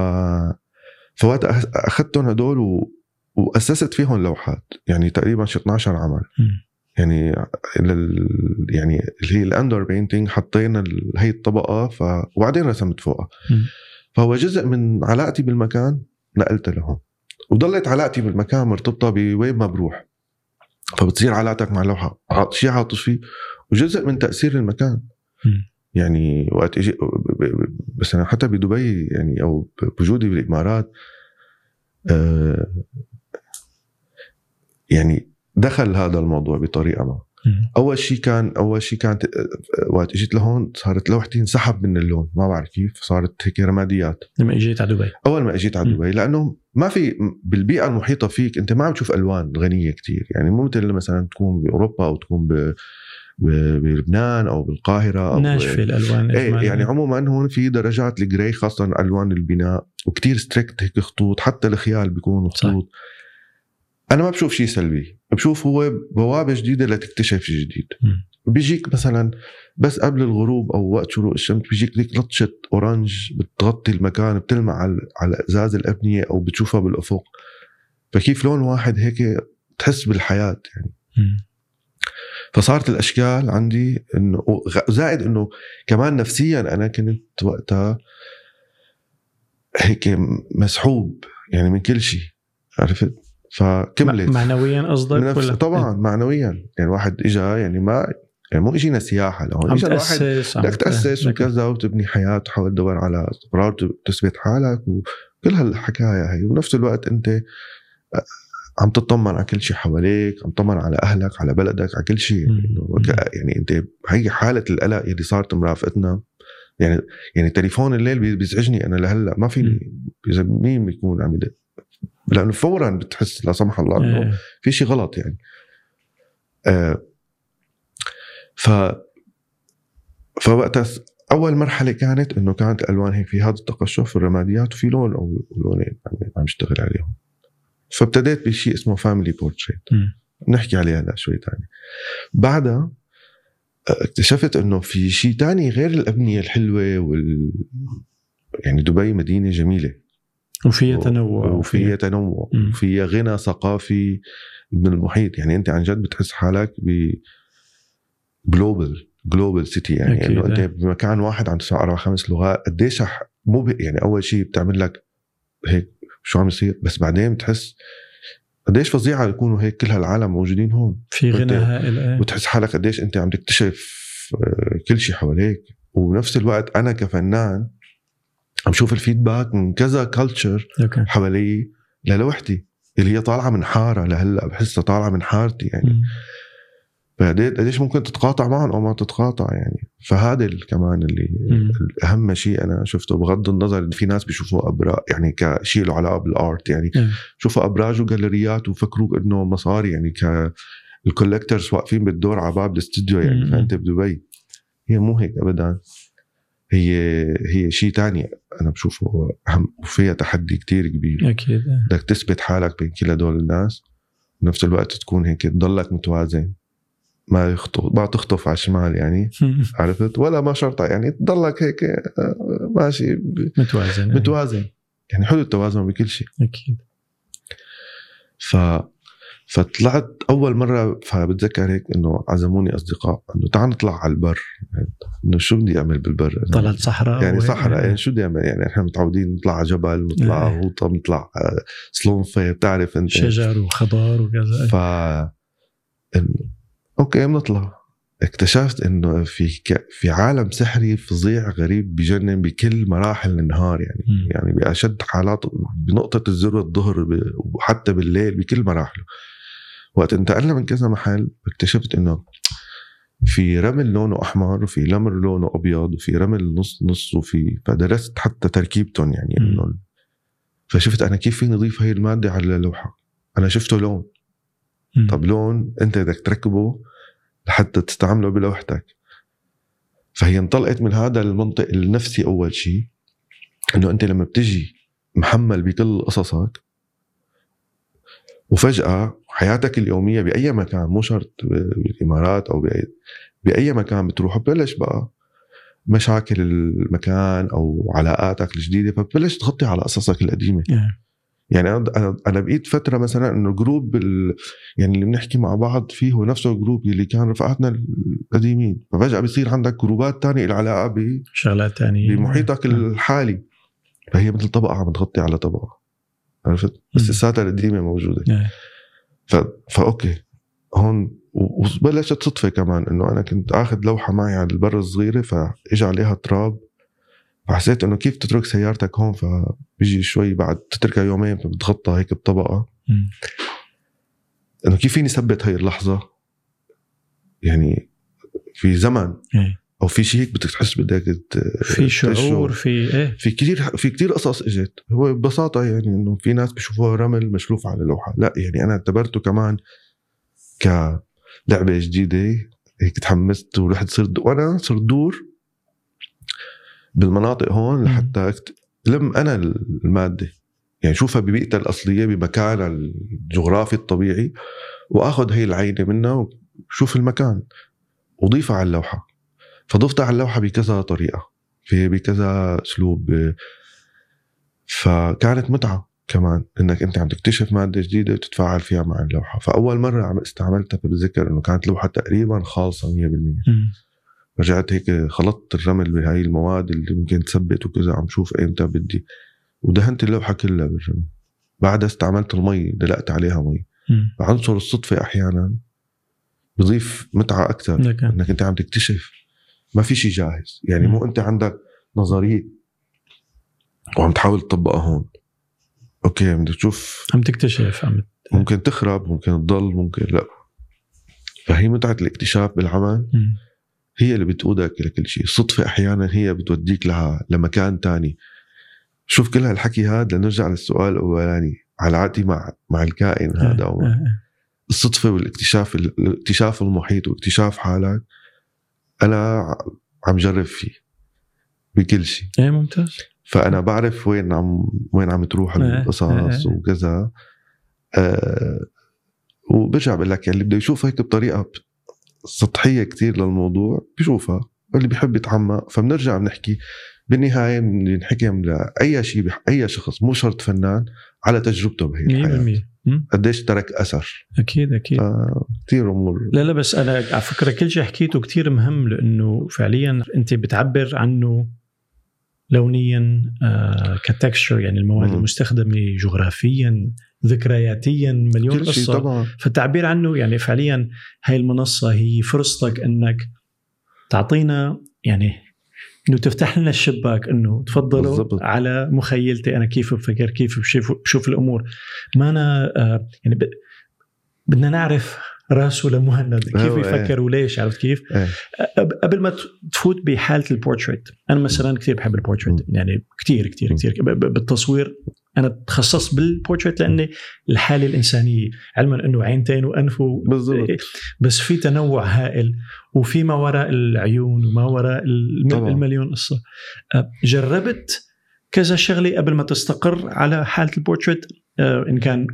فوقت اخذتهم هدول و... وأسست فيهم لوحات يعني تقريبا شي 12 عمل. مم. يعني لل... يعني اللي هي الاندور بينتينج حطينا ال... هي الطبقة ف... وبعدين رسمت فوقها. فهو جزء من علاقتي بالمكان نقلت لهم. وضلت علاقتي بالمكان مرتبطة بوين ما بروح. فبتصير علاقتك مع اللوحة شيء عاطفي وجزء من تأثير المكان. يعني وقت أجي بس أنا حتى بدبي يعني أو بوجودي بالإمارات آه، يعني دخل هذا الموضوع بطريقة ما. أول شيء كان أول شيء كانت آه، وقت إجيت لهون صارت لوحتي انسحب من اللون ما بعرف كيف صارت هيك رماديات لما إجيت على دبي أول ما إجيت على. دبي لأنه ما في بالبيئة المحيطة فيك أنت ما عم تشوف ألوان غنية كتير يعني مو مثل مثلا تكون بأوروبا أو تكون. بلبنان أو بالقاهرة أو ناشفة الألوان إيه. يعني عموما هون في درجات ال gray خاصه ألوان البناء وكتير strict هيك خطوط حتى الخيال بيكون صح. خطوط أنا ما بشوف شيء سلبي بشوف هو بوابة جديدة لتكتشف شيء جديد مم. بيجيك مثلا بس قبل الغروب أو وقت شروق الشمس بيجيك ليك لطشة أورانج بتغطي المكان بتلمع على على ازاز الأبنية أو بتشوفها بالأفق فكيف لون واحد هيك تحس بالحياة يعني مم. فصارت الأشكال عندي إنه زائد إنه كمان نفسيا أنا كنت وقتها هيك مسحوب يعني من كل شيء عرفت؟ فكملت. معنويا قصدك ولا؟ طبعا معنويا. يعني واحد اجى يعني ما يعني مو اجينا سياحة لهون اجى الواحد بدك تأسس وكذا وتبني حياة وتحاول تدور على استقرار تثبت حالك وكل هالحكاية هي. وبنفس الوقت أنت عم تطمن على كل شيء حواليك عم تطمن على أهلك على بلدك على كل شيء. يعني, يعني أنت هي حالة القلق اللي صارت مرافقتنا. يعني يعني تليفون الليل بي- بيزعجني. أنا لهلأ ما فيني إذا مين بيكون عم يدق لأنه فورا بتحس لا سمح الله إنه إيه. في شيء غلط يعني. آه ف فوقتها أول مرحلة كانت إنه كانت الالوان هيك في هذا التقشف الرماديات وفي لون أو لونين عم عم اشتغل عليهم. فابتديت بشيء اسمه family portrait. نحكي عليه هلا شوي تاني بعدها آه، اكتشفت إنه في شيء تاني غير الأبنية الحلوة وال يعني دبي مدينة جميلة وفيها تنوع وفيها تنوع. وفيها غنى ثقافي من المحيط يعني أنت عن جد بتحس حالك ب global global city يعني إنه أنت إيه. بمكان واحد عم تسمع أربع خمس لغات قديش مو يعني أول شيء بتعمل لك هيك شو عم يصير؟ بس بعدين بتحس قديش فظيعة يكونوا هيك كل هالعالم موجودين هون. في غنى وأنت- هائل إيه. وتحس حالك قديش أنت عم تكتشف آه، كل شيء حواليك. وبنفس الوقت أنا كفنان عم شوف ال feedback من كذا culture حوالي للوحتي اللي هي طالعة من حارة لهلأ بحسها طالعة من حارتي يعني. مم. فقديش قديش ممكن تتقاطع معهم أو ما تتقاطع يعني فهذا كمان اللي. أهم شيء أنا شفته بغض النظر إن في ناس بيشوفوه ابراج يعني كشيء له علاقة بال art يعني. شوفوا أبراج وجاليريات وفكروا إنه مصاري يعني ك الكولكترز واقفين بالدور على باب الاستوديو يعني. فأنت بدبي هي مو هيك ابدا هي هي شيء تاني أنا بشوفه أهم وفيها تحدي كتير كبير أكيد. بدك تثبت حالك بين كل هدول الناس بنفس الوقت تكون هيك تضلك متوازن ما يخطف ما تخطف على الشمال يعني عرفت ولا ما شرطة يعني تضلك هيك آه، ماشي ب- متوازن. متوازن يعني حلو التوازن بكل شيء أكيد ف فطلعت أول مرة فبتذكر هيك إنه عزموني أصدقاء إنه تعال نطلع على البر إنه شو بدي أعمل بالبر؟ طلعت صحراء يعني. صحراء يعني شو بدي أعمل يعني إحنا متعودين نطلع على جبل نطلع إيه. غوطة نطلع آه، سلونفه بتعرف أنت شجر وخضار وكذا ف أوكي بنطلع اكتشفت إنه في ك... في عالم سحري فظيع غريب بجنن بكل مراحل النهار يعني مم. يعني بأشد حالات بنقطة الذروه الظهر ب... وحتى بالليل بكل مراحله وقت انتقلنا من كذا محل اكتشفت إنه في رمل لونه أحمر وفي رمل لونه أبيض وفي رمل نص نص وفي فدرست حتى تركيبتهم يعني. إنه فشفت أنا كيف فيني أضيف هاي المادة على اللوحة أنا شفته لون مم. طب لون أنت بدك تركبه لحتى تستعمله بلوحتك فهي انطلقت من هذا المنطق النفسي أول شيء إنه أنت لما بتجي محمل بكل قصصك وفجأة حياتك اليومية بأي مكان مو شرط بالإمارات أو باي بأي مكان بتروح ببلش بقى مشاكل المكان أو علاقاتك الجديدة فبتبلش تغطي على قصصك القديمة إيه. يعني أنا أنا بقيت فترة مثلا إنه group ال... يعني اللي بنحكي مع بعض فيه هو نفسه ال group اللي كان رفقاتنا القديمين. ففجأة بصير عندك group ات تانية العلاقه ب... شغلات تانية. بمحيطك نعم. الحالي. فهي مثل طبقة عم تغطي على طبقة. عرفت؟ بس. لساتها القديمة موجودة. إيه. ف... فاوكي هون وبلشت صدفة كمان إنه أنا كنت آخذ لوحة معي على البر الصغيرة فاجى عليها تراب. فحسيت إنه كيف تترك سيارتك هون؟ فبيجي شوي بعد تتركها يومين فبتغطى هيك بطبقة. إنه كيف فيني ثبت هاي اللحظة؟ يعني في زمن. إيه. أو في شيء هيك بدك تحس بدك في شعور. في إيه. في كثير في كثير قصص إجت. هو ببساطة يعني إنه في ناس بيشوفوها رمل مشلوف على لوحة. لا يعني أنا اعتبرته كمان كلعبة جديدة هيك تحمست ورحت صرت وأنا صرت دور بالمناطق هون لحتى. لم أنا المادة. يعني شوفها ببيئتها الأصلية بمكانها الجغرافي الطبيعي وآخذ هي العينة منها وشوف المكان. وضيفها على اللوحة. فضفتها على اللوحة بكذا طريقة. في بكذا أسلوب. فكانت متعة كمان إنك أنت عم تكتشف مادة جديدة وتتفاعل فيها مع اللوحة. فأول مرة عم استعملتها فبتذكر إنه كانت لوحة تقريبا خالصة 100% مم. رجعت هيك خلطت الرمل بهاي المواد اللي ممكن تثبت وكذا عم شوف ايمتى بدي. ودهنت اللوحة كلها بالرمل. بعدها استعملت المي دلقت عليها مي. عنصر الصدفة أحيانا بضيف متعة أكثر. إنك أنت عم تكتشف. ما في شيء جاهز. يعني مم. مو أنت عندك نظرية وعم تحاول تطبقها هون. أوكي بدك تشوف عم تكتشف عم ممكن تخرب ممكن تضل ممكن لا. فهي متعة الاكتشاف بالعمل. مم. هي اللي بتقودك لكل شيء. الصدفة أحيانا هي بتوديك لها لمكان تاني. شوف كل هالحكي هذا لنرجع للسؤال الأولاني. علاقتي مع مع الكائن هذا أو آه، آه. الصدفة والاكتشاف الاكتشاف المحيط واكتشاف حالك أنا عم جرب فيه بكل شيء. إيه ممتاز. فأنا بعرف وين عم وين عم تروح القصص. وكذا. آه وبرجع بقول لك يعني اللي بده يشوف هيك بطريقة سطحية كتير للموضوع بيشوفها واللي بيحب يتعمق فبنرجع بنحكي. بالنهاية بنحكي لأي شيء أي شخص مو شرط فنان على تجربته بهي الحياة. 100% مم. قديش ترك أثر. أكيد أكيد. كثير أمور. لا لا بس أنا على فكرة كل شيء حكيته كتير مهم لأنه فعليا أنت بتعبر عنه لونيا آه كتكستشر يعني المواد مم. المستخدمة جغرافيا. ذكرياتيا مليون قصة طبعا فالتعبير عنه يعني فعليا هاي المنصة هي فرصتك إنك تعطينا يعني إنه تفتح لنا الشباك إنه تفضلوا بالضبط. على مخيلتي أنا كيف بفكر كيف بشوف بشوف الأمور ما أنا آه يعني ب... بدنا نعرف راسه لمهند كيف أيوة، يفكر وليش عرفت كيف؟ إيه. أب- قبل ما تفوت بحالة البورتريت أنا مثلا كثير بحب البورتريت. يعني كثير كثير. كثير بالتصوير أنا تخصصت بالبورتريت لأني الحالة الإنسانية علما إنه عينتين وأنف و- بالضبط. بس في تنوع هائل وفي ما وراء العيون وما وراء الم-. المليون قصة. أه، جربت كذا شغلة قبل ما تستقر على حالة البورتريت أه، إن كان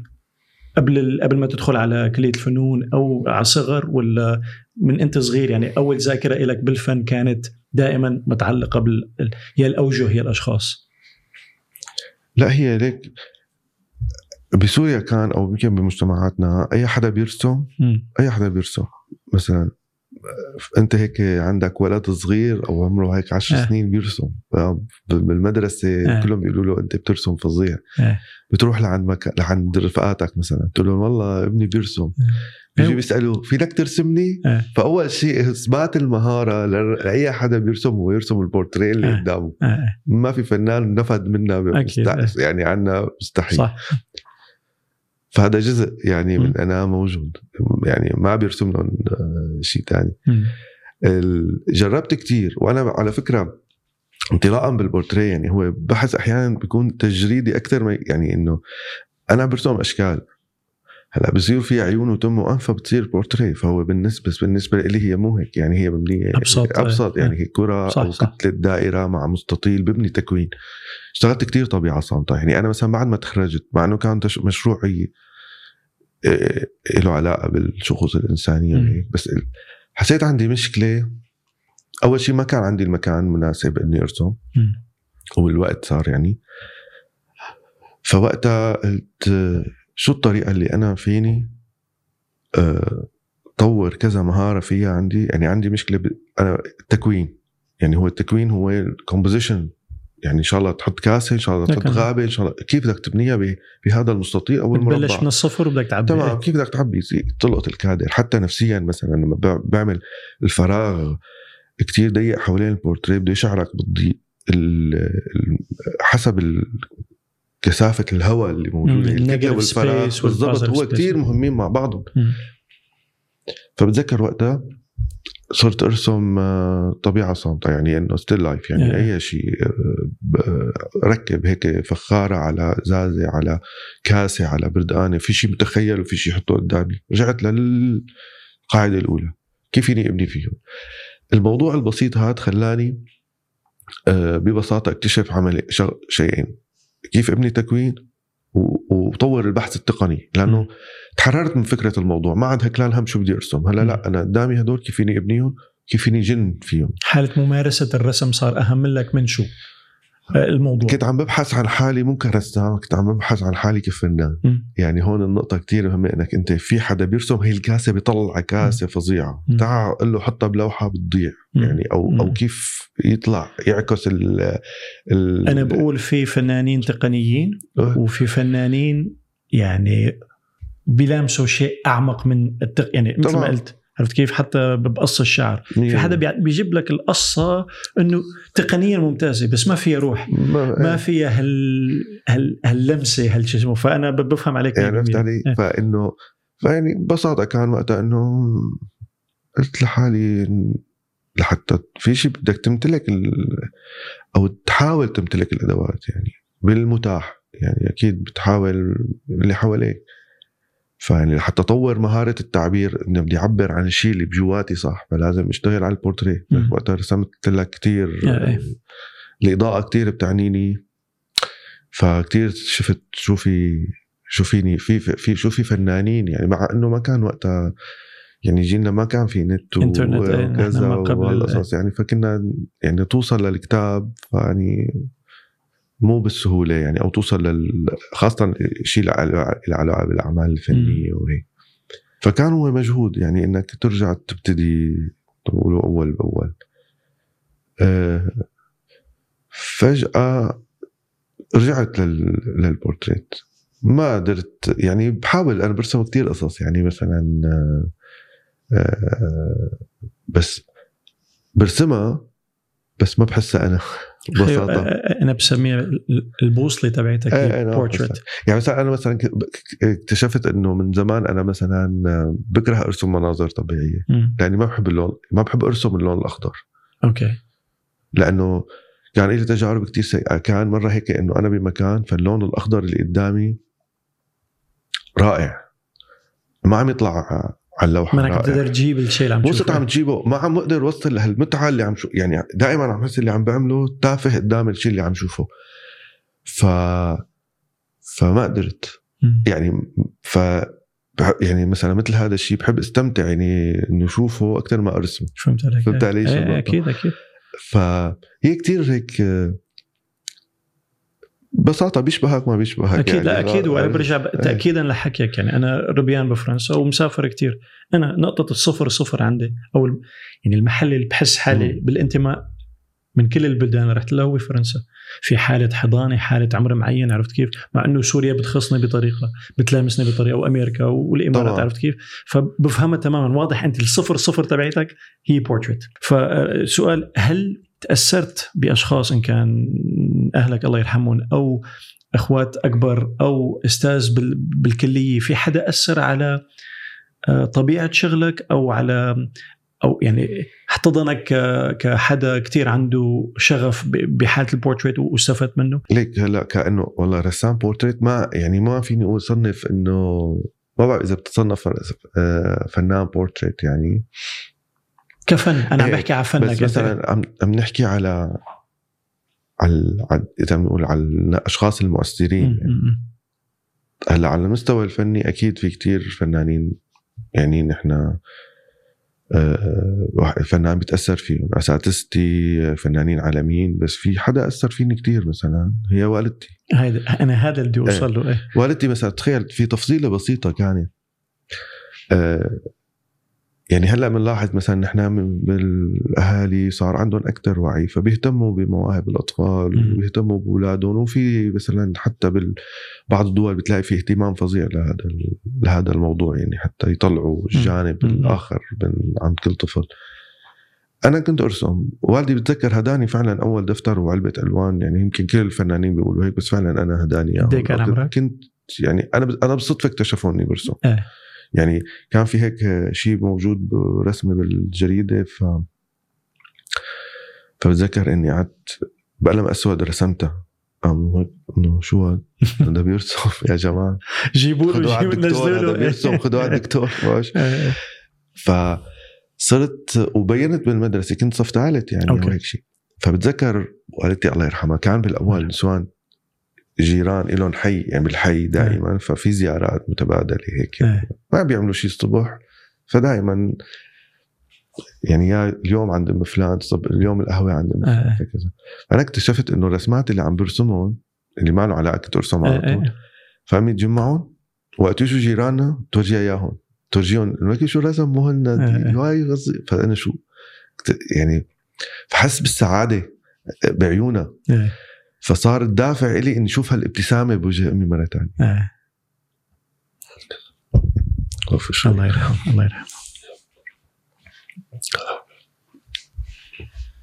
قبل ال- قبل ما تدخل على كلية الفنون أو على صغر ولا من أنت صغير؟ يعني أول ذاكرة لك بالفن كانت دائما متعلقة بال ال- يا الأوجه يا الأشخاص. لا هي ليك بسوريا كان أو يمكن بمجتمعاتنا أي حدا بيرسم. أي حدا بيرسم مثلا أنت هيك عندك ولد صغير أو عمره هيك عشر آه. سنين بيرسم بالمدرسة آه. كلهم بيقولوا له أنت بترسم فظيع آه. بتروح لعند مك... لعند رفقاتك مثلا بتقول لهم والله ابني بيرسم بيجي أيوة. بيسالوه فينك ترسمني؟ إيه. فأول شيء إثبات المهارة لأي حدا بيرسم هو يرسم البورتريه اللي إيه. قدامه آه، ما في فنان نفد منا. مست... يعني عنا مستحيل صح فهذا جزء يعني من. أنا موجود يعني ما بيرسم لهم آه، شيء ثاني جربت كتير وأنا على فكرة انطلاقا بالبورتريه يعني هو بحث أحيانا بيكون تجريدي أكثر ما يعني إنه أنا برسم أشكال هلا بصير في عيون وتم وانف بتصير بورتريه فهو بالنسبة بس بالنسبة لي هي مو هيك يعني هي مبنية أبسط. أبسط يعني هي كرة صح، أو صح. كتله دائرة مع مستطيل ببني تكوين اشتغلت كتير طبيعة صامتة يعني أنا مثلا بعد ما تخرجت مع إنه كان مشروعي إيه، له علاقة بالشخوص الإنسانية. وهيك بس حسيت عندي مشكلة أول شيء ما كان عندي المكان مناسب إني أرسم. والوقت صار يعني فوقتها قلت آه، شو الطريقة اللي أنا فيني آه، طور كذا مهارة فيها عندي؟ يعني عندي مشكلة ب... أنا التكوين. يعني هو التكوين هو الكومبوزيشن يعني إن شاء الله تحط كاسة إن شاء الله تحط غابة إن شاء الله كيف بدك تبنيها ب... بهذا المستطيل أو بتبلش المربع من الصفر وبدك تعبي. تمام. كيف بدك تعبي؟ تلقط الكادر. حتى نفسيا مثلا لما بع- بعمل الفراغ كتير ضيق حوالين البورتريه بده يشعرك بالضيق ال- ال- حسب كثافة الهواء اللي negative والفراغ بالضبط هو. كتير مهمين مع بعضهم. فبتذكر وقتها صرت أرسم آه، طبيعة صامتة يعني إنه still life يعني إيه. أي شيء آه، ب- ركب هيك فخارة على ازازه على كاسة على بردقانه في شيء متخيل وفي شيء حطه قدامي رجعت للقاعدة الأولى كيف فيني أبني فيهم الموضوع البسيط هذا خلاني آه، ببساطة أكتشف عمل شغ- شيئين كيف ابني تكوين؟ وطور البحث التقني لأنه. تحررت من فكرة الموضوع. ما عاد هكلان هم شو بدي أرسم. هلا لا أنا قدامي هدول كيف فيني أبنيهم كيف فيني جن فيهم. حالة ممارسة الرسم صار أهم لك من شو؟ الموضوع كنت عم ببحث عن حالي مو كرسام كنت عم ببحث عن حالي كفنان. يعني هون النقطة كتير مهمة إنك أنت في حدا بيرسم هي الكاسة بيطلع كاسة فظيعة. تعال قل له حطها بلوحة بتضيع. يعني أو مم. أو كيف يطلع يعكس ال ال أنا بقول في فنانين تقنيين أه. وفي فنانين يعني بيلامسوا شيء أعمق من التق... يعني مثل ما. قلت عرفت كيف؟ حتى بقص الشعر. في حدا بيجيب لك القصة إنه تقنيا ممتازة بس ما فيها روح. ما, ما فيها هال هال هاللمسة هال شو اسمه. فأنا بفهم عليك يعني عرفت 100%. علي؟ إيه. فانه فيعني ببساطة كان وقتها إنه قلت لحالي لحتى في شيء بدك تمتلك ال... أو تحاول تمتلك الأدوات يعني بالمتاح. يعني أكيد بتحاول اللي حواليك. فيعني لحتى اطور مهارة التعبير. إنه بدي أعبر عن الشيء اللي بجواتي صح فلازم أشتغل على البورتريه. وقتها رسمت لك كثير آه، إيه. الاضاءه كثير بتعنيني. فكتير شفت شو في شو فيني في في شو في فنانين. يعني مع إنه ما كان وقتها يعني جيلنا ما كان في نت إنترنت، إيه، وكذا وهالقصص يعني فكنا يعني توصل للكتاب. يعني مو بالسهولة يعني أو توصل لل خاصة شيء له علاقه بالأعمال الفنية وهيك. فكان هو مجهود يعني إنك ترجع تبتدي تقولوا أول بأول. أه فجأة رجعت لل... للبورتريت ما قدرت يعني بحاول أنا برسم كتير قصص يعني مثلا آه، آه، بس برسمها بس ما بحسها أنا. ببساطه آه، أنا بسميها ال- البوصلة تبعتك إيه، إيه، هي نعم، يعني مثلا أنا مثلا اكتشفت إنه من زمان أنا مثلا بكره أرسم مناظر طبيعية. لأني ما بحب اللون ما بحب أرسم اللون الأخضر. أوكي. لأنه كان لي تجارب كتير سيئة. كان مرة هيك إنه أنا بمكان فاللون الأخضر اللي قدامي رائع. ما عم يطلع على اللوحه ما. بتقدر تجيب الشيء اللي عم تشوفه عم تجيبه ما عم بقدر اوصل لهالمتعة اللي عم شو يعني دائما عم بحس اللي عم بعمله تافه قدام الشيء اللي عم شوفه ف فما قدرت. يعني ف يعني مثلا مثل هذا الشيء بحب استمتع يعني انه أشوفه أكثر ما ارسم فهمت عليك فهمت. علي شو إيه،؟ أكيد أكيد فهي كتير هيك ببساطة بيشبهك ما بيشبهك أكيد يعني. لا أكيد. وأنا برجع ب- تاكيدا لحكيك يعني. أنا ربيان بفرنسا ومسافر كتير. أنا نقطة الصفر صفر عندي. أو يعني المحل اللي بحس حالي. بالانتماء من كل البلدان رحت لها هو فرنسا. في حالة حضانة حالة عمر معين عرفت كيف؟ مع إنه سوريا بتخصني بطريقة بتلامسني بطريقة وامريكا والإمارات طبعاً. عرفت كيف؟ فبفهمها تماما. واضح أنت الصفر صفر تبعتك هي بورتريت فسؤال هل تاثرت بأشخاص إن كان أهلك الله يرحمهم أو أخوات أكبر أو أستاذ بال- بالكلية في حدا أثر على آه، طبيعة شغلك أو على أو يعني احتضنك كحدا كتير عنده شغف بحالة البورتريت واستفدت منه؟ ليك هلأ كأنه والله رسام بورتريت ما يعني ما فيني أقول صنف إنه ما بعرف إذا بتصنف آه، فنان بورتريت يعني. كفن. أنا عم إيه، بحكي على فنك بس. مثلا عم عم نحكي على على إذا بنقول على الأشخاص المؤثرين. يعني. هلأ على المستوى الفني أكيد في كتير فنانين يعني نحن آه، فنان بيتاثر فيهم. أساتذتي فنانين عالميين بس في حدا أثر فيني كتير مثلا هي والدتي. هيدا أنا هذا اللي بدي اوصل له إيه. والدتي مثلا تخيل في تفصيلة بسيطة كانت آه، يعني هلا بنلاحظ مثلا نحن بالأهالي صار عندهم أكثر وعي فبيهتموا بمواهب الأطفال. وبيهتموا بأولادهم وفي مثلا حتى ببعض الدول بتلاقي في اهتمام فظيع لهذا لهذا الموضوع يعني حتى يطلعوا الجانب مم. الآخر من عند كل طفل أنا كنت أرسم والدي بتذكر هداني فعلا أول دفتر وعلبة ألوان يعني يمكن كل الفنانين بيقولوا هيك بس فعلا أنا هداني إيه؟ كنت يعني أنا أنا بالصدفه اكتشفوا إني برسم إيه. يعني كان في هيك شيء موجود برسمة بالجريدة ف فبتذكر إني قعدت بقلم أسود رسمتها قام إنه شو هذا؟ هذا بيرسم يا جماعة جيبوا له جيبوا الدكتور هذا بيرسم خذوا على الدكتور إيه. فصرت وبينت بالمدرسة كنت صف ثالث يعني. أو هيك شيء فبتذكر والدتي الله يرحمها كان بالأول نسوان جيران لهم حي يعني بالحي دائما ففي زيارات متبادلة هيك إيه. ما بيعملوا شيء الصبح فدائما يعني يا اليوم عند أم فلان طب اليوم القهوة عند أم فلان آه. هكذا فانا اكتشفت إنه الرسمات اللي عم برسمهم اللي ما له علاقة كنت ارسم على. طول إيه. فعم يتجمعون وقت يجوا جيراننا تورجيها إياهم تورجيهم انه هيك شو رسم مهند آه. هاي غزي فأنا شو يعني فحس بالسعادة بعيونها. فصار الدافع إلي إني أشوف هالابتسامة بوجه أمي مرة ثانية إيه. خوف الشر. الله يرحمه الله يرحمه.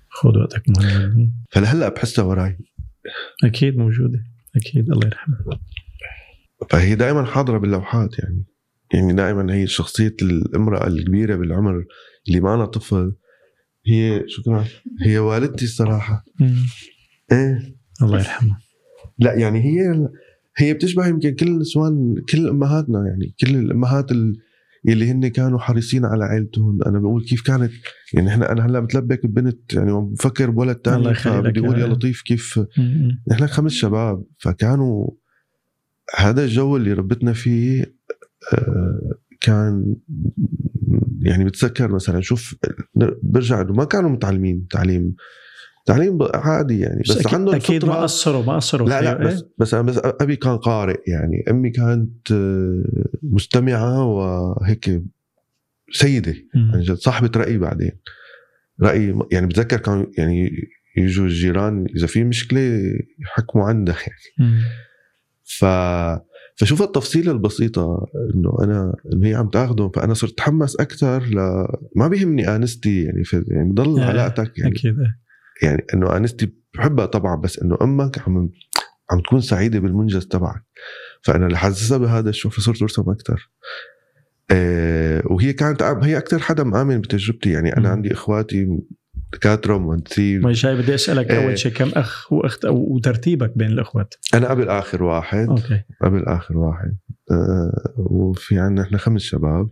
خذ وقتك فلهلا بحسها وراي. أكيد موجودة أكيد الله يرحمه. فهي دائما حاضرة باللوحات يعني. يعني دائما هي شخصية الامرأة الكبيرة بالعمر اللي ما أنا طفل. هي شكرا هي والدتي الصراحة. إيه. الله يرحمه لا يعني هي هي بتشبه يمكن كل نسوان كل أمهاتنا يعني كل الأمهات ال- اللي هن كانوا حريصين على عائلتهم أنا بقول كيف كانت يعني إحنا أنا هلأ بتلبك ببنت يعني بفكر بولد لك فبدي أقول يا. لطيف كيف. نحن خمس شباب فكانوا هذا الجو اللي ربتنا فيه آه، كان يعني بتذكر مثلا شوف برجع إنه ما كانوا متعلمين تعليم تعليم عادي يعني بس, بس عندهم فطرة- ما قصروا ما قصروا لا لا. بس بس أنا بس أبي كان قارئ يعني أمي كانت آه، مستمعة وهيك سيدة مم. يعني جد صاحبة رأي بعدين رأي يعني بتذكر كانوا يعني يجوا الجيران إذا في مشكلة يحكموا عندها يعني مم. ف فشوف التفصيله البسيطة إنه أنا إنه هي عم تاخذهم فأنا صرت أتحمس أكثر ل ما بيهمني آنستي يعني في يعني بضل آه، علاقتك يعني أكيد إيه. يعني إنه أنستي بحبها طبعا بس إنه أمك عم عم تكون سعيدة بالمنجز تبعك. فأنا لحسسها بهذا الشيء فصرت أرسم أكثر آه وهي كانت هي أكثر حدا مآمن بتجربتي. يعني أنا. عندي إخواتي دكاتره ومهندسين ما جاي بدي أسألك إيه. أول شيء كم أخ واخت وترتيبك بين الأخوات؟ أنا قبل آخر واحد. أوكي. قبل آخر واحد. آه وفي عندنا إحنا خمس شباب.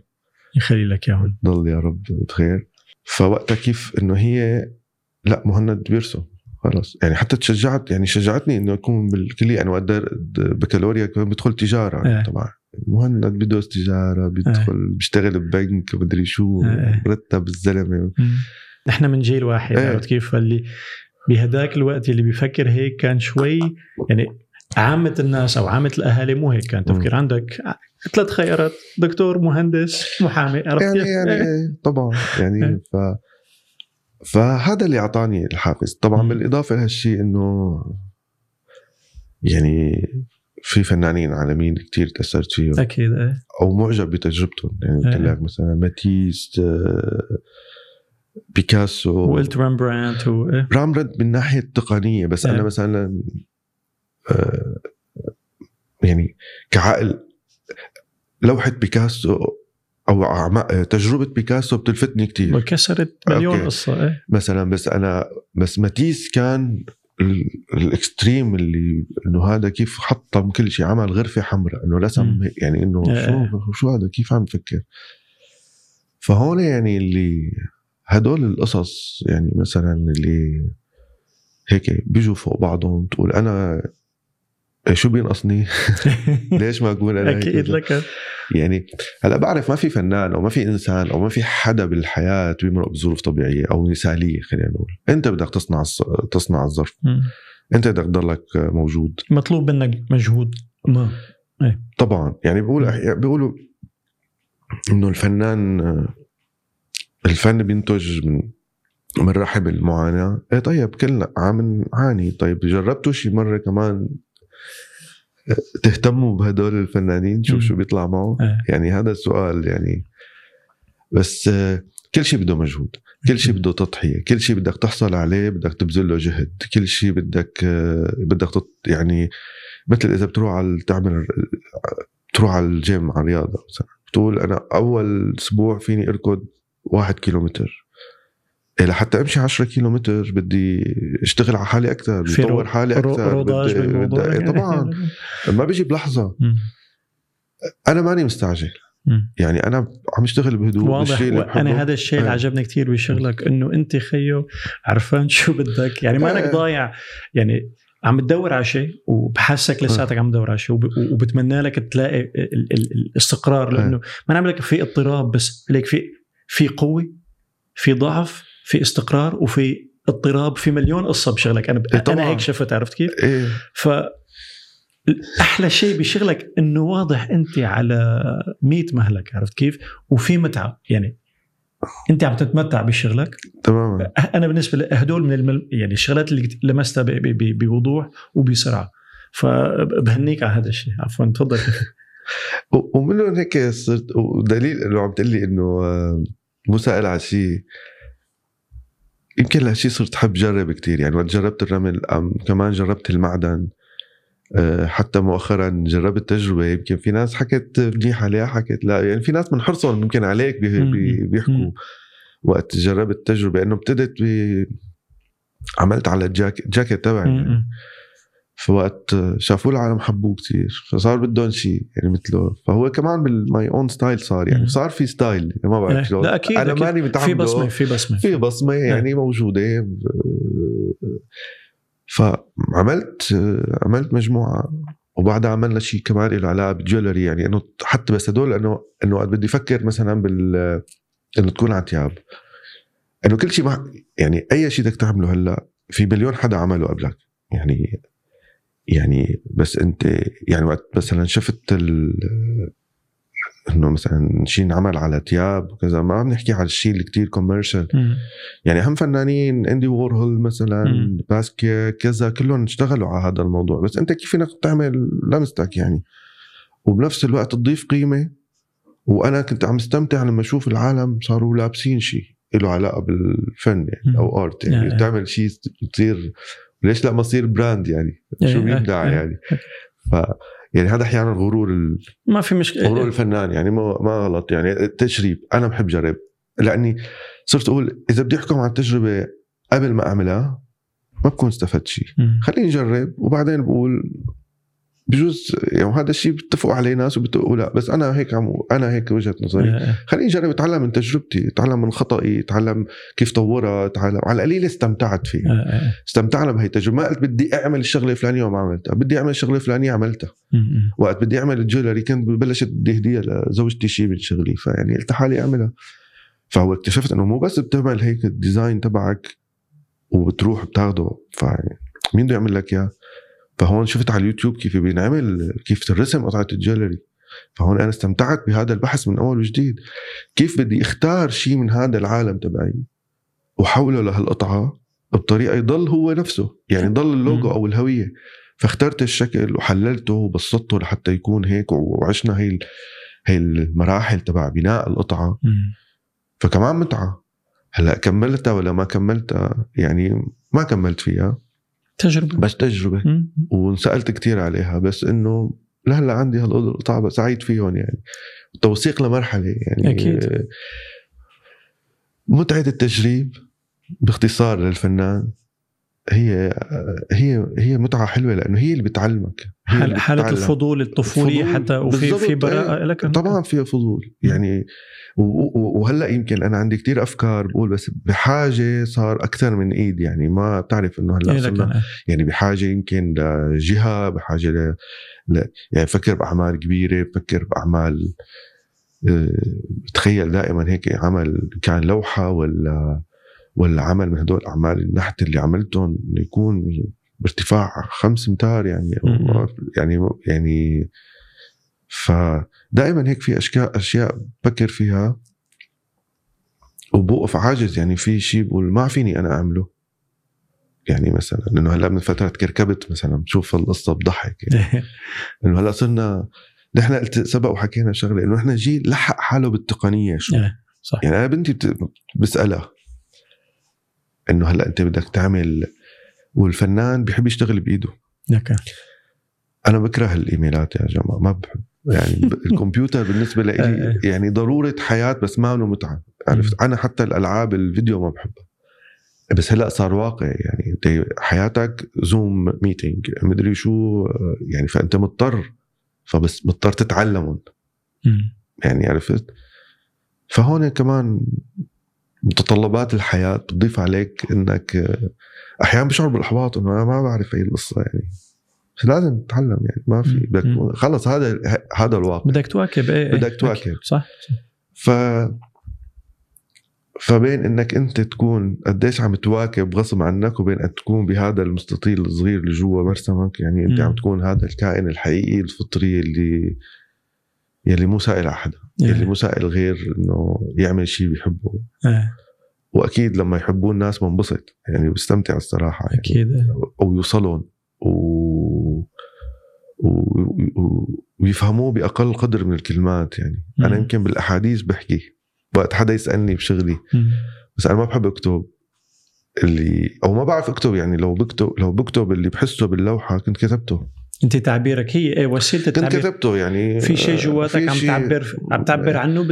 يخلي لك اياهم ضل يا رب بخير. فوقتها كيف إنه هي لا مهند بيرسم خلص يعني حتى تشجعت يعني شجعتني إنه أكون بالكليه أنا وقت بكالوريا كمان بدخل تجارة إيه. طبعا مهند بدرس تجارة بيدخل بيشتغل ببنك مدري شو إيه. مرتب الزلمة. نحن من جيل واحد إيه. عرفت كيف اللي بهداك الوقت اللي بيفكر هيك كان شوي يعني عامة الناس أو عامة الأهالي مو هيك كان تفكير عندك ثلاث خيارات دكتور مهندس محامي عرفت يعني؟ يعني. إيه طبعا يعني إيه. ف فهذا اللي أعطاني الحافز طبعا مم. بالإضافة لهالشيء إنه يعني في فنانين عالميين كتير تأثرت فيهم أكيد إيه أو معجب بتجربتهم يعني قلت إيه. لك مثلا ماتيس آه، بيكاسو وقلت رامبرانت و إيه. رامبرانت من ناحية التقنيه بس إيه. أنا مثلا آه، يعني كعقل لوحة بيكاسو أو تجربة بيكاسو بتلفتني كتير وكسرت مليون okay. قصة إيه مثلا بس أنا بس ماتيس كان ال- ال extreme اللي إنه هذا كيف حطم كل شيء عمل غرفة حمراء إنه رسم يعني إنه إيه. شو شو هذا كيف عم بفكر فهون يعني اللي هدول القصص يعني مثلا اللي هيك بيجوا فوق بعضهم تقول أنا إيه شو بينقصني؟ ليش ما أقول أنا أكيد؟ لك. يعني هلأ بعرف ما في فنان أو ما في إنسان أو ما في حدا بالحياة بيمرق بظروف طبيعية أو مثالية خلينا نقول. أنت بدك تصنع تصنع الظرف. أنت بدك تضلك موجود. مطلوب منك مجهود. ما. طبعا. يعني بقول أحيانا بيقولوا إنه الفنان الفن بينتج من من رحب المعاناة. إيه طيب كلنا عم نعاني طيب جربتوا شي مرة كمان تهتموا بهدول الفنانين شوف. شو بيطلع معه إيه. يعني هذا السؤال يعني بس آه، كل شيء بده مجهود كل شيء بده تضحية كل شيء بدك تحصل عليه بدك تبذل له جهد كل شيء بدك آه، بدك تط يعني مثل إذا بتروح على تعمل تروح على الجيم على الرياضة مثلا بتقول أنا أول أسبوع فيني أركض واحد كيلومتر لحتى أمشي 10 كيلومتر بدي أشتغل على حالي أكثر بدي اطور حالي أكثر بالموضوع بدي طبعا ما بيجي بلحظة مم. أنا ماني مستعجل مم. يعني أنا عم اشتغل بهدوء واضح أنا بحبه. هذا الشيء اللي إيه. عجبني كثير بشغلك إنه أنت خيو عرفان شو بدك يعني ما أنك إيه. ضايع يعني عم تدور على شيء وبحسك لساتك عم تدور على شيء وب- وبتمنى لك تلاقي ال- ال- الاستقرار لأنه ما نعمل لك في اضطراب بس لك في في قوة في ضعف في استقرار وفي اضطراب في مليون قصة بشغلك. أنا إيه طبعاً. أنا هيك شفت عرفت كيف؟ إيه. ف أحلى شيء بشغلك إنه واضح أنت على 100 مهلك عرفت كيف؟ وفي متعة يعني أنت عم تتمتع بشغلك. تماما. أنا بالنسبة لي هدول من المل... يعني الشغلات اللي لمستها ب... ب... ب... بوضوح وبسرعة. فبهنيك على هذا الشيء. عفوا تفضل. و- ومنهم هيك صرت ودليل إنه عم تقول لي إنه آه، مو سائل على شيء يمكن لهالشيء صرت حب جرب كتير يعني وقت جربت الرمل أم كمان جربت المعدن آه، حتى مؤخرا جربت تجربه يمكن في ناس حكت منيح عليها حكت لا يعني في ناس من حرصهم يمكن عليك. بيحكوا. وقت جربت التجربة إنه ابتدت عملت على الجاكيت جاكيت تبعي يعني. فوقت شافوه العالم حبوه كتير فصار بدهم شيء يعني مثله. فهو كمان بال my own style صار يعني. صار في style يعني ما بعرف إيه. شلون. لا أكيد أنا. ماني متعمده. في بصمة في بصمة. في بصمة يعني موجودة. فعملت عملت مجموعة وبعدها عملنا شيء كمان له علاقة بال jewelry يعني إنه حتى بس هدول إنه إنه بدي أفكر مثلا بال إنه تكون على تياب إنه كل شيء يعني أي شيء بدك تعمله هلأ في مليون حدا عمله قبلك. يعني يعني بس انت يعني وقت مثلا شفت ال إنه مثلا شيء انعمل على تياب وكذا ما عم نحكي على الشيء اللي كتير commercial. يعني هم فنانين اندي وورهول مثلا مم. باسكيا كذا كلهم اشتغلوا على هذا الموضوع بس أنت كيف إنك تعمل لمستك يعني وبنفس الوقت تضيف قيمة وأنا كنت عم استمتع لما أشوف العالم صاروا لابسين شيء له علاقة بالفن يعني. أو art يعني. تعمل شيء تصير ليش لا ما يصير brand يعني إيه، شو إيه، بيبدع إيه. يعني ف يعني هذا أحيانا غرور ال... ما في مشكله غرور الفنان يعني ما ما غلط يعني التجريب أنا بحب جرب لأني صرت أقول إذا بدي أحكم على التجربه قبل ما أعملها ما بكون استفدت شيء. خليني أجرب وبعدين بقول بجوز يعني هذا الشيء بيتفقوا عليه ناس وبيتفقوا لا بس أنا هيك عم أنا هيك وجهة نظري إيه. خليني اجرب اتعلم من تجربتي اتعلم من خطئي اتعلم كيف طورها اتعلم على القليل استمتعت فيه إيه. إيه. استمتعنا بهي التجربة ما قلت بدي أعمل الشغلة الفلانية وما عملتها بدي أعمل الشغلة الفلانية عملتها. وقت بدي أعمل ال jewelry كنت ببلشت بدي اهديها لزوجتي شيء من شغلي فيعني قلت حالي أعملها فهو اكتشفت إنه مو بس بتعمل هيك ال design تبعك وبتروح بتاخده فيعني مين بده يعمل لك إياه؟ فهون شفت على اليوتيوب كيف بينعمل كيف ترسم قطعة ال jewelry. فهون أنا استمتعت بهذا البحث من أول وجديد. كيف بدي أختار شيء من هذا العالم تبعي؟ وحوله لهالقطعة بطريقة يضل هو نفسه يعني ضل اللوجو. أو الهوية. فاخترت الشكل وحللته وبسطته لحتى يكون هيك وعشنا هي هي المراحل تبع بناء القطعة. فكمان متعة. هلأ كملتها ولا ما كملتها؟ يعني ما كملت فيها. تجربة بس تجربة مم. وانسالت كتير عليها بس إنه لهلأ عندي هالقطعه سعيد فيهم يعني توثيق لمرحلة يعني أكيد. آه، متعة التجريب باختصار للفنان هي هي هي متعة حلوة لأنه هي اللي بتعلمك هي حال اللي حالة بتتعلم. الفضول الطفولية. حتى وفي في براءه إيه. لك طبعا فيها فضول يعني وهلأ يمكن أنا عندي كتير أفكار بقول بس بحاجة صار أكثر من إيد يعني ما بتعرف إنه هلأ إيه صرنا يعني بحاجة يمكن لجهة بحاجة ل... ل... يعني بفكر بأعمال كبيرة بفكر بأعمال آه، بتخيل دائما هيك عمل كان لوحة ولا ولا عمل من هدول اعمال النحت اللي عملتهم يكون بارتفاع خمس امتار يعني. يعني يعني فدائما هيك في اشياء أشياء بفكر فيها وبوقف عاجز. يعني في شيء بقول ما فيني أنا أعمله. يعني مثلا لأنه هلأ من فترة كركبت مثلا بشوف القصة بضحك. يعني إنه هلأ صرنا نحن قلت سبق وحكينا شغلة إنه نحن جيل لحق حاله بالتقنية شو. إيه، صح. يعني أنا بنتي بسالها إنه هلأ أنت بدك تعمل والفنان بيحب يشتغل بإيده. لك أنا بكره الإيميلات يا جماعة ما بحب. يعني الكمبيوتر بالنسبة لي إيه. يعني ضرورة حياة بس ما انه متعة عرفت؟ أنا حتى الألعاب الفيديو ما بحبها. بس هلأ صار واقع يعني أنت حياتك زوم ميتينج مدري شو يعني فأنت مضطر فبس مضطر تتعلمهم. يعني عرفت؟ فهون كمان متطلبات الحياة بتضيف عليك إنك آه، أحيانا بشعر بالإحباط إنه أنا ما بعرف هي القصة يعني. بس لازم تتعلم يعني ما في. بدك. خلص هذا هذا الواقع بدك تواكب إيه إيه. بدك تواكب. صح ف فبين إنك أنت تكون قديش عم تواكب غصب عنك وبين أن تكون بهذا المستطيل الصغير اللي جوا مرسمك يعني أنت مم. عم تكون هذا الكائن الحقيقي الفطري اللي يلي مو سائل احدا إيه. يلي مو سائل غير إنه يعمل شيء بيحبه إيه. وأكيد لما يحبوه الناس بنبسط يعني بستمتع الصراحة يعني أكيد إيه. أو يوصلون و... ويفهموه بأقل قدر من الكلمات يعني. مم. أنا يمكن بالأحاديث بحكي وقت حدا يسألني بشغلي مم. بس أنا ما بحب أكتب اللي أو ما بعرف أكتب يعني. لو بكتب لو بكتب اللي بحسه باللوحة كنت كتبته. أنت تعبيرك هي إيه وسيلة كنت التعبير كتبته يعني. في شيء جواتك عم تعبر عم تعبر عنه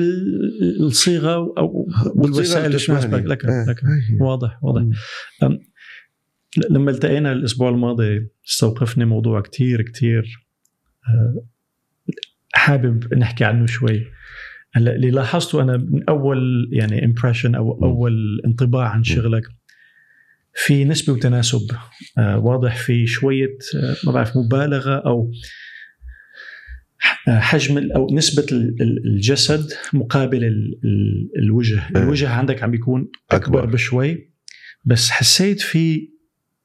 بالصيغة أو والوسائل اللي بتشبهني. تناسبك لك إيه، لك. هي. واضح واضح. لما التقينا الأسبوع الماضي استوقفني موضوع كتير كتير آه، حابب نحكي عنه شوي هلأ اللي لاحظته أنا من أول يعني امبريشن أو. أول انطباع عن شغلك في نسبة وتناسب آه، واضح في شوية آه، ما بعرف مبالغة أو حجم أو نسبة ال- ال- الجسد مقابل ال- ال- الوجه، إيه. الوجه عندك عم بيكون أكبر أكبر. بشوي بس حسيت في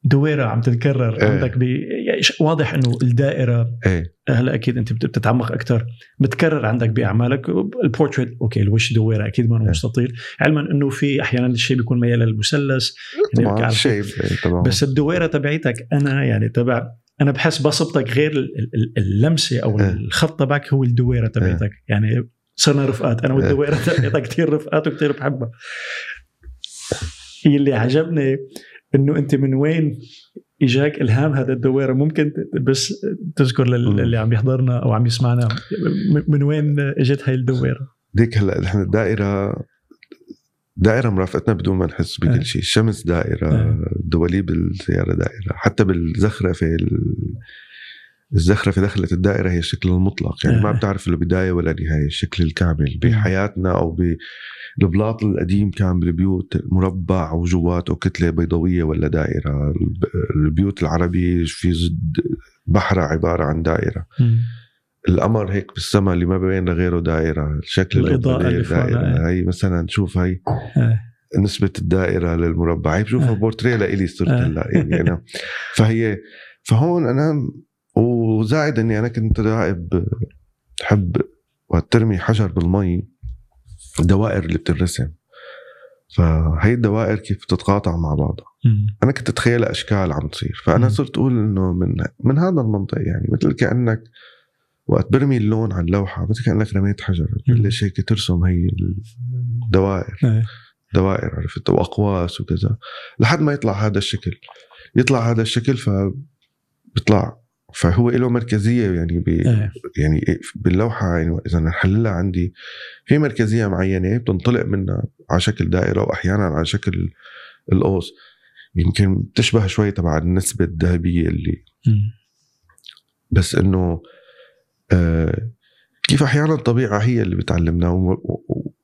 دويرة عم تتكرر إيه. عندك بي يعني واضح إنه الدائرة إيه. هلا أكيد أنت بت- بتتعمق أكثر بتكرر عندك بأعمالك. ال portrait okay الوش دويرة أكيد ما هو إيه. مستطيل. علما إنه في أحيانا الشيء بيكون ميال للمثلث يعني طبعا على- shape إيه، طبعا. بس الدويرة تبعيتك أنا يعني تبع أنا بحس بسطتك غير ال- ال- اللمسة أو إيه. الخط تبعك هو الدويرة تبعيتك. يعني صرنا رفقات. أنا والدويرة تبعيتك كثير رفقات وكثير بحبها. اللي عجبني إنه أنت من وين إجاك إلهام هذا الدويرة ممكن بس تذكر. للي عم يحضرنا أو عم يسمعنا من وين إجت هاي الدويرة ديك هلا نحن الدائرة دائرة مرافقتنا بدون ما نحس إيه. بكل شيء الشمس دائرة إيه. دواليب السياره دائرة حتى بالزخرفه ال- الزخرفه دخلت الدائرة هي الشكل المطلق يعني ما إيه. بتعرف له بداية ولا نهاية الشكل الكامل بحياتنا أو بالبلاط القديم كان بالبيوت مربع وجواته كتلة بيضاويه ولا دائرة. الب- البيوت العربيه في زد بحره عبارة عن دائرة. القمر هيك بالسماء اللي ما بين لغيره دائرة. الشكل الأولي اللي دائرة. هي مثلا شوف هي إيه. نسبة الدائرة للمربع. هي بشوفها آه. بورتريه لإلي صرت آه. هلأ يعني أنا. فهي فهون أنا وزائد إني أنا كنت راقب حب وقت ترمي حجر بالمي. الدوائر اللي بتنرسم فهي الدوائر كيف بتتقاطع مع بعضها. أنا كنت أتخيل أشكال عم تصير. فأنا. صرت أقول إنه من من هذا المنطق يعني مثل كأنك وقت برمي اللون على اللوحة مثل كأنك رميت حجر بتبلش هيك ترسم هي الدوائر؟ إيه. دوائر عرفت وأقواس وكذا. لحد ما يطلع هذا الشكل. يطلع هذا الشكل ف بيطلع فهو له مركزية يعني ب... إيه. يعني باللوحة يعني إذا نحللها عندي في مركزية معينة بتنطلق منها على شكل دائرة واحيانا على شكل القوس يمكن بتشبه شوي تبع النسبة الذهبية اللي مم. بس إنه آه كيف أحيانا الطبيعة هي اللي بتعلمنا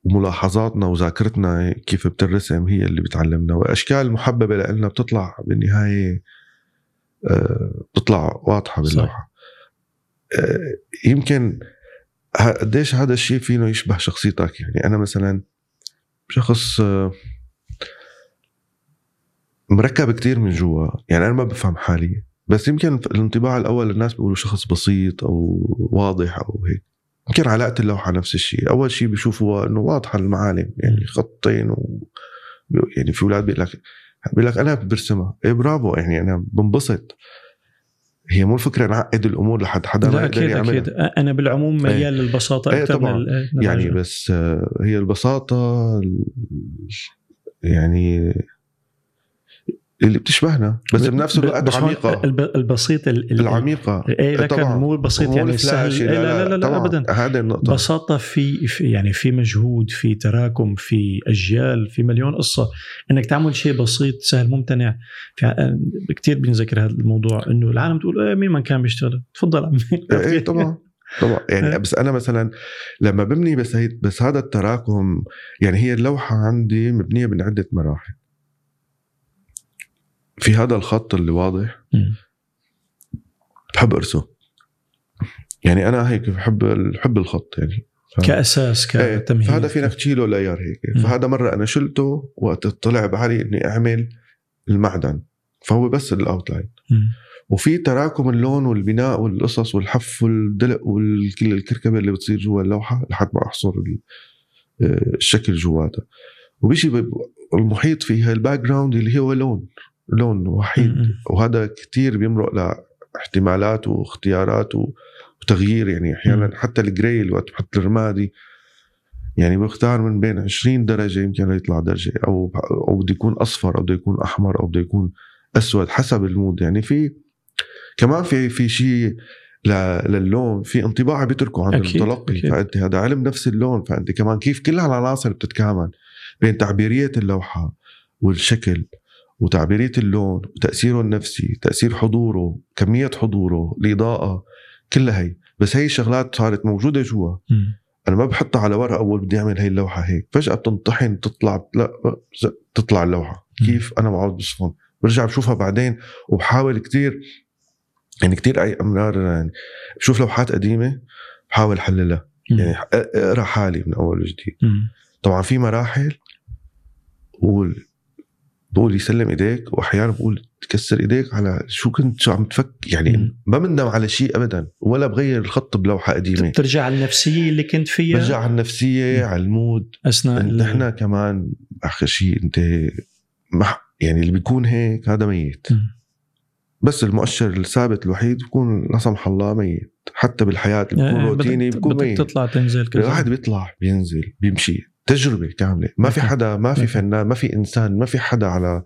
وملاحظاتنا وذاكرتنا كيف بترسم هي اللي بتعلمنا وأشكال محببة لنا بتطلع بالنهاية بتطلع واضحة باللوحة. آه يمكن قديش هذا الشيء فينه يشبه شخصيتك؟ يعني أنا مثلا شخص آه مركب كتير من جوا يعني أنا ما بفهم حالي بس يمكن الانطباع الأول الناس بيقولوا شخص بسيط أو واضح أو هيك. يمكن علاقة اللوحة نفس الشيء. أول شيء بيشوفوا إنه واضحة المعالم يعني خطين و يعني في أولاد بيقول لك بيقول لك أنا برسمها إيه برافو. يعني أنا بنبسط. هي مو الفكرة نعقد الأمور لحد حدا لا أكيد أكيد. أنا بالعموم ميال للبساطة إيه أكثر طبعاً. من يعني. بس آه، هي البساطة ال- يعني اللي بتشبهنا بس بنفس الوقت بس عميقة. الب- البسيط ال- ال- العميقة. إيه لكن. مو البسيط مو يعني إيه لا لا لا, لا طبعاً. ابدا. هذه النقطة. بساطة في في- يعني في مجهود في تراكم في أجيال في مليون قصة. إنك تعمل شيء بسيط سهل ممتنع. في كثير بنذكر هذا الموضوع إنه العالم تقول إيه مين ما كان بيشتغل؟ تفضل عمي. إيه طبعا. طبعا. يعني إيه. بس أنا مثلا لما ببني بس بس هذا التراكم يعني هي اللوحة عندي مبنية من عدة مراحل. في هذا الخط اللي واضح. بحب ارسم يعني أنا هيك بحب بحب الخط يعني. ف... كأساس إيه، كتمهيد. فهذا فينك تشيله layer هيك. فهذا مرة أنا شلته وقت طلع بحالي إني أعمل المعدن. فهو بس ال outline. وفي تراكم اللون والبناء والقصص والحف والدلق وكل الكركبة اللي بتصير جوا اللوحة لحد ما أحصر آه، الشكل جواتها. وبيجي المحيط فيها ال background اللي هو لون. لون وحيد. وهذا كتير بيمرق لاحتمالات واختيارات وتغيير يعني أحيانا. حتى ال gray وقت بحط الرمادي يعني بختار من بين 20 درجة يمكن يطلع درجة أو أو بده يكون أصفر أو بده يكون أحمر أو بده يكون أسود حسب المود يعني في كمان في في شيء للون في انطباع بيتركه عند أكيد، المتلقي أكيد. فأنت هذا علم نفس اللون فأنت كمان كيف كل هالعناصر بتتكامل بين تعبيرية اللوحة والشكل وتعبيرية اللون وتأثيره النفسي تأثير حضوره كمية حضوره الإضاءة كلها هي. بس هي الشغلات صارت موجودة جوا. أنا ما بحطها على ورق أول بدي أعمل هي اللوحة هيك. فجأة بتنطحن تطلع لا تطلع اللوحة. كيف؟ أنا بقعد بصفن. برجع بشوفها بعدين وبحاول كتير يعني كتير أي أمرار يعني بشوف لوحات قديمة بحاول حللها. يعني أقرأ حالي من أول وجديد. طبعا في مراحل بقول يسلم إيديك وأحيانا بقول تكسر إيديك على شو كنت شو عم تفك يعني مم. ما بندم على شيء ابدا ولا بغير الخط بلوحة قديمة. بترجع على النفسية اللي كنت فيها. برجع على النفسية مم. على المود. أثناء ال- نحن كمان آخر شيء أنت مح يعني اللي بيكون هيك هذا ميت. مم. بس المؤشر الثابت الوحيد بيكون لا سمح الله ميت. حتى بالحياة اللي بيكون إيه، روتيني بيكون ميت. تطلع تنزل كذا. الواحد بيطلع بينزل بيمشي. تجربة كاملة ما في. حدا ما في. فنان ما في إنسان ما في حدا على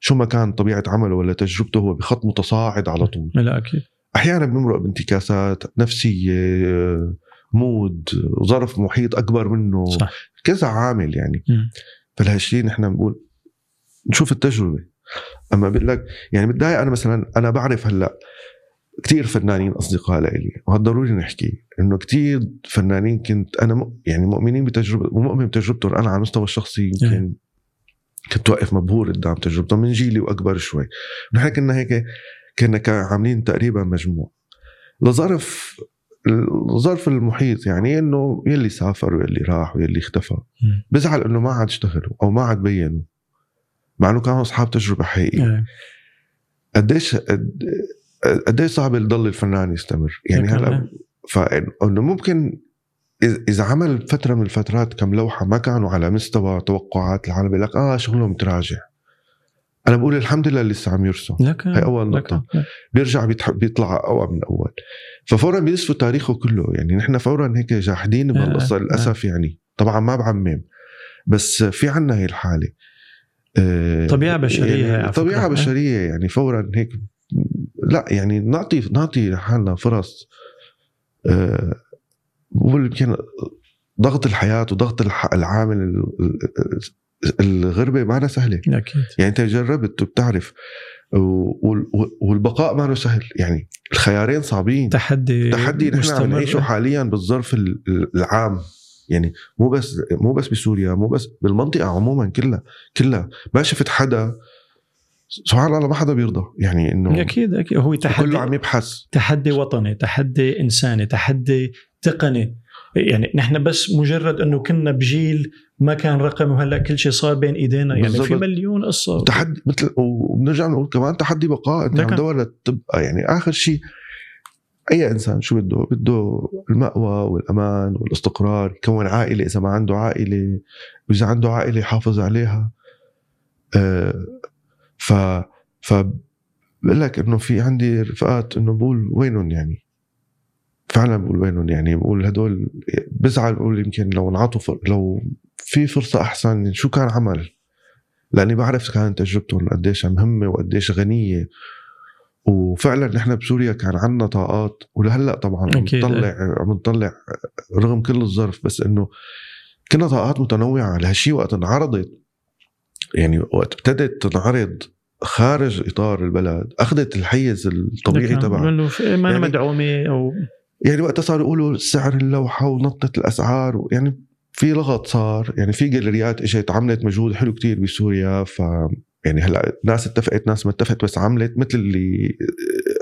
شو ما كان طبيعة عمله ولا تجربته هو بخط متصاعد على طول لا أكيد أحيانا بيمرق بانتكاسات نفسية مود ظرف محيط أكبر منه صح كذا عامل يعني. فلهالشيء نحن بنقول نشوف التجربة أما بقول لك يعني بتضايق أنا مثلا أنا بعرف هلأ كثير فنانين أصدقاء لإلي وهذا ضروري نحكي إنه كثير فنانين كنت أنا م... يعني مؤمنين بتجربة ومؤمن بتجربتهم أنا على المستوى الشخصي يمكن كنت واقف مبهور قدام تجربتهم من جيلي وأكبر شوي. نحن كنا هيك كنا عاملين تقريبا مجموع. لظرف الظرف المحيط يعني إنه يلي سافر واللي راح واللي اختفى. مم. بزعل إنه ما عاد اشتغلوا أو ما عاد بينوا. مع إنه كانوا أصحاب تجربة حقيقية. إيه. قديش قد- قديش صعب يضل الفنان يستمر؟ يعني هلا فانه ممكن اذا عمل فترة من الفترات كم لوحة ما كانوا على مستوى توقعات العالم بيقول لك آه شغلهم تراجع. أنا بقول الحمد لله لسه عم يرسم. هي أول لك- نقطة. بيرجع. بيطلع أقوى من الأول ففورا بيسفوا تاريخه كله. يعني نحن فورا هيك جاحدين بهالقصه آه، للأسف يعني. طبعا ما بعمم. بس في عنا هي الحالة. آه، طبيعة بشرية يعني طبيعة. بشرية يعني فورا هيك لا يعني نعطي نعطي حالنا فرص آه، يمكن ضغط الحياة وضغط العامل ال- ال- الغربة ما سهلة. أكيد. يعني أنت جربت وبتعرف وال- وال- والبقاء ما سهل. يعني الخيارين صعبين. تحدي تحدي نحن عم. نعيشه حاليا بالظرف ال- ال- العام. يعني مو بس مو بس بسوريا مو بس بالمنطقة عموما كلها كلها. ما شفت حدا سبحان الله ما حدا بيرضى. يعني إنه أكيد أكيد. هو تحدي كله عم يبحث. تحدي وطني تحدي إنساني تحدي تقني. يعني نحن بس مجرد إنه كنا بجيل ما كان رقمي وهلأ كل شيء صار بين إيدينا. يعني في بالضبط. مليون قصة. تحدي مثل وبنرجع نقول كمان تحدي بقاء. انت عم تدور لتبقى يعني آخر شيء أي إنسان شو بده؟ بده المأوى والأمان والاستقرار. يكون عائلة إذا ما عنده عائلة واذا عنده عائلة يحافظ عليها. آه ف ف بقول لك إنه في عندي رفقات إنه بقول وينهم يعني؟ فعلا بقول وينهم يعني؟ بقول هدول بزعل بقول يمكن لو انعطوا فر... لو في فرصة أحسن شو كان عمل؟ لأني بعرف كانت تجربتهم قديش مهمة وقديش غنية. وفعلا نحن بسوريا كان عندنا طاقات. ولهلأ طبعا عم. نطلع عم نطلع رغم كل الظرف بس إنه كنا طاقات متنوعة. لهالشيء وقت انعرضت يعني وقت ابتدت تنعرض خارج إطار البلد أخذت الحيز الطبيعي لكن تبعها ما يعني- مدعومه أو يعني وقتها صاروا يقولوا سعر اللوحة ونطت الأسعار يعني في لغط صار يعني في جاليريات إجت عملت مجهود حلو كتير بسوريا ف يعني هلأ ناس اتفقت ناس ما اتفقت بس عملت مثل اللي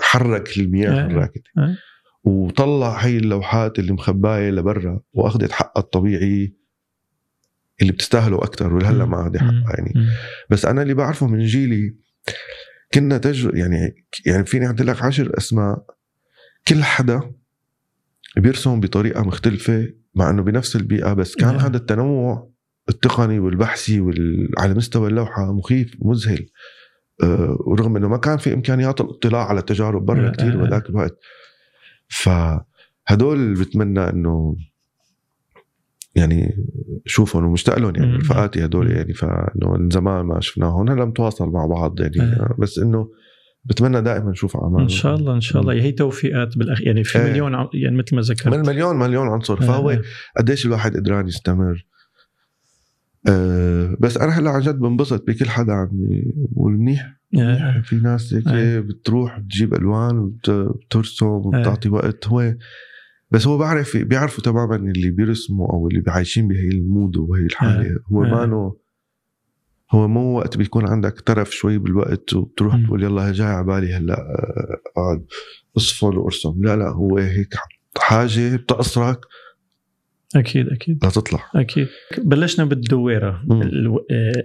حرك المياه آه. الراكده آه. وطلع هي اللوحات اللي مخباية لبرا وأخذت حقها الطبيعي اللي بتستاهله أكثر ولهلا ما اخذ حقها يعني. بس أنا اللي بعرفه من جيلي كنا تج يعني يعني فيني اعطي لك عشر أسماء كل حدا بيرسم بطريقة مختلفة مع إنه بنفس البيئة بس كان نعم. هذا التنوع التقني والبحثي وال... على مستوى اللوحة مخيف ومذهل أه ورغم إنه ما كان في إمكانيات الاطلاع على تجارب برا آه، كثير آه. بهذاك الوقت فهدول بتمنى إنه يعني شوفهم ومشتاق لهم يعني. رفقاتي هدول. يعني فإنه من زمان ما شفناهم هلا متواصل مع بعض يعني آه. بس إنه بتمنى دائما نشوف اعمال إن شاء الله إن شاء الله هي توفيقات بالاخ يعني في إيه. مليون يعني مثل ما من ذكرت مليون مليون عنصر فهو آه. قديش الواحد قدران يستمر أه بس أنا هلا عن جد بنبسط بكل حدا عم يقول منيح آه. في ناس هيك آه. بتروح بتجيب ألوان وبترسم وبتعطي وقت هو بس هو بعرف بيعرفوا تماما اللي بيرسموا أو اللي عايشين بهي المود وهي الحالة. هو آه. ما هو مو وقت بيكون عندك ترف شوي بالوقت وبتروح مم. تقول يلا جاي على بالي هلأ آه، اقعد اصفل وارسم. لا لا هو هيك حاجة بتقصرك أكيد أكيد. لتطلع أكيد. بلشنا بالدويرة. ألو... آه،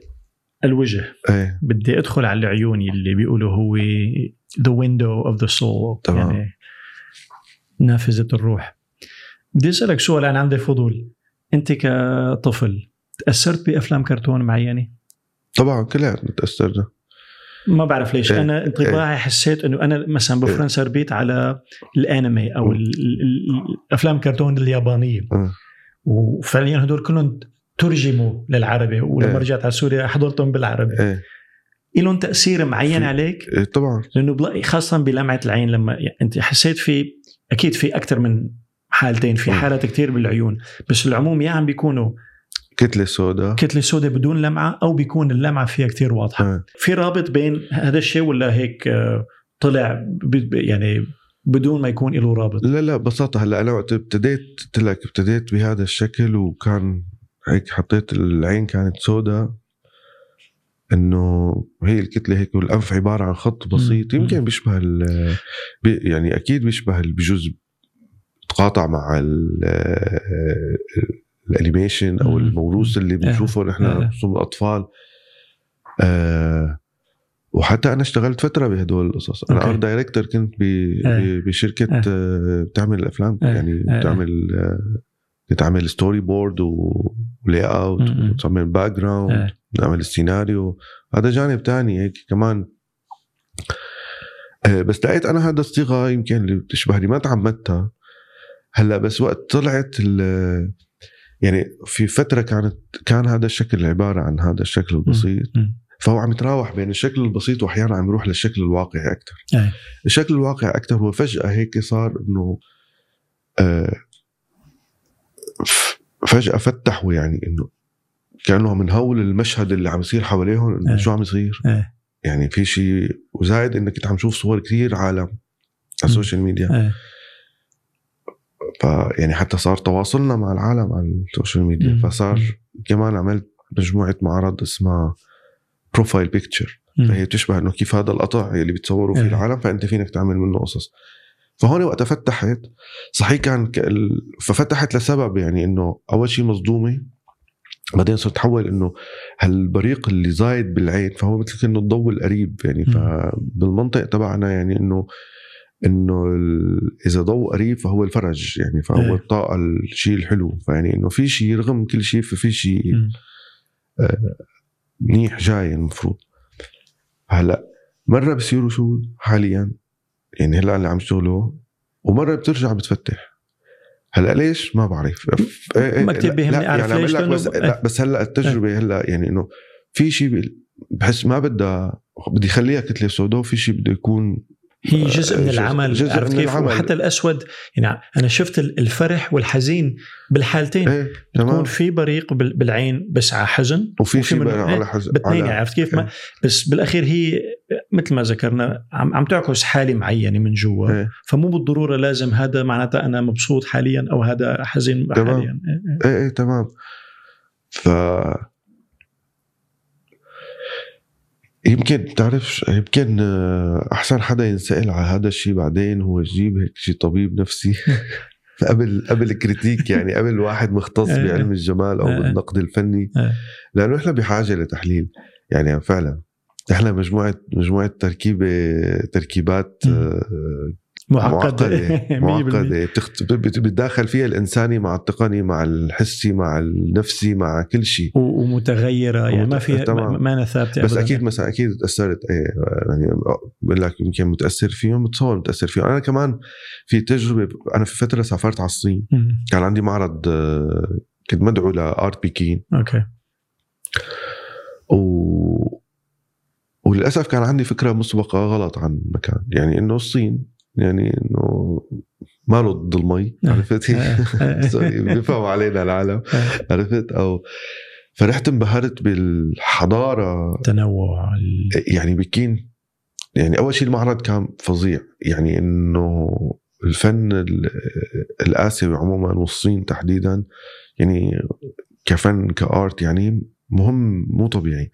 الوجه. إيه. بدي أدخل على العيون اللي بيقولوا هو the window of the soul تمام. يعني نافذة الروح. بدي أسألك سؤال أنا عندي فضول. أنت كطفل تأثرت بأفلام كرتون معينه؟ طبعا كلياتنا تاثرنا ما بعرف ليش. إيه. أنا انطباعي حسيت إنه أنا مثلا بفرنسا ربيت على الأنمي أو الأفلام الكرتون اليابانية. مم. وفعليا هدول كلهم ترجموا للعربي ولما إيه. رجعت على سوريا حضرتهم بالعربي. إيه. لهم تأثير معين في- عليك؟ إيه طبعا. لأنه خاصه بلمعة العين لما يعني أنت حسيت في أكيد في أكثر من حالتين في. حالات كتير بالعيون بس العموم يا عم بيكونوا كتلة سوداء كتلة سوداء بدون لمعة أو بيكون اللمعة فيها كتير واضحة إيه. في رابط بين هذا الشيء ولا هيك آه، طلع يعني بدون ما يكون له رابط لا لا ببساطة هلأ أنا وقت ابتديت قلت لك ابتديت بهذا الشكل وكان هيك حطيت العين كانت سوداء إنه هي الكتلة هيك والأنف عبارة عن خط بسيط. يمكن بيشبه يعني أكيد بيشبه بجزء تقاطع مع ال- ال animation أو. الموروث اللي بنشوفه نحن آه. رسوم الأطفال آه وحتى أنا اشتغلت فترة بهدول القصص أنا. art director كنت آه. ب- بشركة آه. آه، بتعمل افلام آه. يعني آه. بتعمل آه، تعمل storyboard و layout م- م. وتعمل background نعمل السيناريو. هذا جانب تاني هيك كمان. آه، بس لقيت أنا هذا الصيغة يمكن اللي بتشبهني ما تعمدتها. هلأ بس وقت طلعت ال- يعني في فترة كانت كان هذا الشكل عبارة عن هذا الشكل البسيط. فهو عم يتراوح بين الشكل البسيط وأحيانا عم يروح للشكل الواقعي أكثر إيه. الشكل الواقعي أكثر هو فجأة هيك صار إنه آه، فجأة فتحوا يعني إنه كأنه عم نهول المشهد اللي عم يصير حواليهم إنه إيه. شو عم يصير إيه. يعني في شيء وزايد إنك أنت عم تشوف صور كثير عالم على ال social media إيه. ف يعني حتى صار تواصلنا مع العالم على ال social media مم. فصار كمان عملت مجموعة معرض اسمها profile picture. فهي بتشبه إنه كيف هذا القطع اللي بتصوروا فيه إيه. العالم فأنت فينك تعمل منه قصص فهون وقتها فتحت صحيح كان ففتحت لسبب يعني إنه أول شيء مصدومة بعدين صرت تحول إنه هالبريق اللي زايد بالعين فهو مثل كأنه الضوء القريب يعني. فبالمنطق تبعنا يعني إنه إنه إذا ضوء قريب فهو الفرج يعني فهو إيه. الطاقة الشيء الحلو فيعني إنه في شيء رغم كل شيء ففي شيء م. منيح جاي المفروض هلأ مرة بصيروا شو حاليا يعني هلأ اللي عم يشتغلوا ومرة بترجع بتفتح هلأ ليش؟ ما بعرف. إيه- إيه- ما كتير لا- بيهمني لا، أعرف يعني ليش، لك بس لا بس هلأ التجربة هلأ يعني إنه في شيء بحس ما بدها بدي خليها كتلة سوداء وفي شيء بده يكون هي جزء من العمل جزء عرفت من كيف العمل. وحتى الأسود يعني أنا شفت الفرح والحزين بالحالتين إيه يكون تمام في بريق بال- بالعين بس على حزن وفي بقى إيه، على حز باثنين على- عرفت كيف ما بس بالأخير هي مثل ما ذكرنا عم, عم تعكس حالة معينة من جوا إيه. فمو بالضرورة لازم هذا معناتها أنا مبسوط حاليا أو هذا حزين تمام. حاليا إيه، إيه. إيه إيه تمام ف يمكن بتعرفش يمكن آه، أحسن حدا ينسأل على هذا الشيء بعدين هو يجيب هيك شيء طبيب نفسي قبل قبل الكريتيك يعني قبل واحد مختص إيه. بعلم الجمال أو إيه. بالنقد الفني. لأنه إحنا بحاجة لتحليل يعني فعلا إحنا مجموعة مجموعة تركيبة تركيبات مم. معقدة معقدة 100% معقده بتخت... بت- بتداخل فيها الإنساني مع التقني مع الحسي مع النفسي مع كل شيء و- ومتغيرة يعني ما فيها تمام. ما- أنا ثابتة بس أبداً. أكيد مثلا أكيد تاثرت إيه يعني بقول لك يمكن متأثر فيهم بتصور متأثر فيهم أنا كمان في تجربة أنا في فترة سافرت على الصين مم. كان عندي معرض كنت مدعو ل Art Beijing okay و وللأسف كان عندي فكرة مسبقة غلط عن المكان يعني إنه الصين يعني إنه ما له ضد المي عرفت سوري بيفهموا علينا العالم. عرفت؟ أو فرحت انبهرت بالحضارة. تنوع يعني بكين يعني أول شيء المعرض كان فظيع. يعني إنه الفن ال- الآسيوي عموما والصين تحديدا يعني كفن ك art يعني مهم مو طبيعي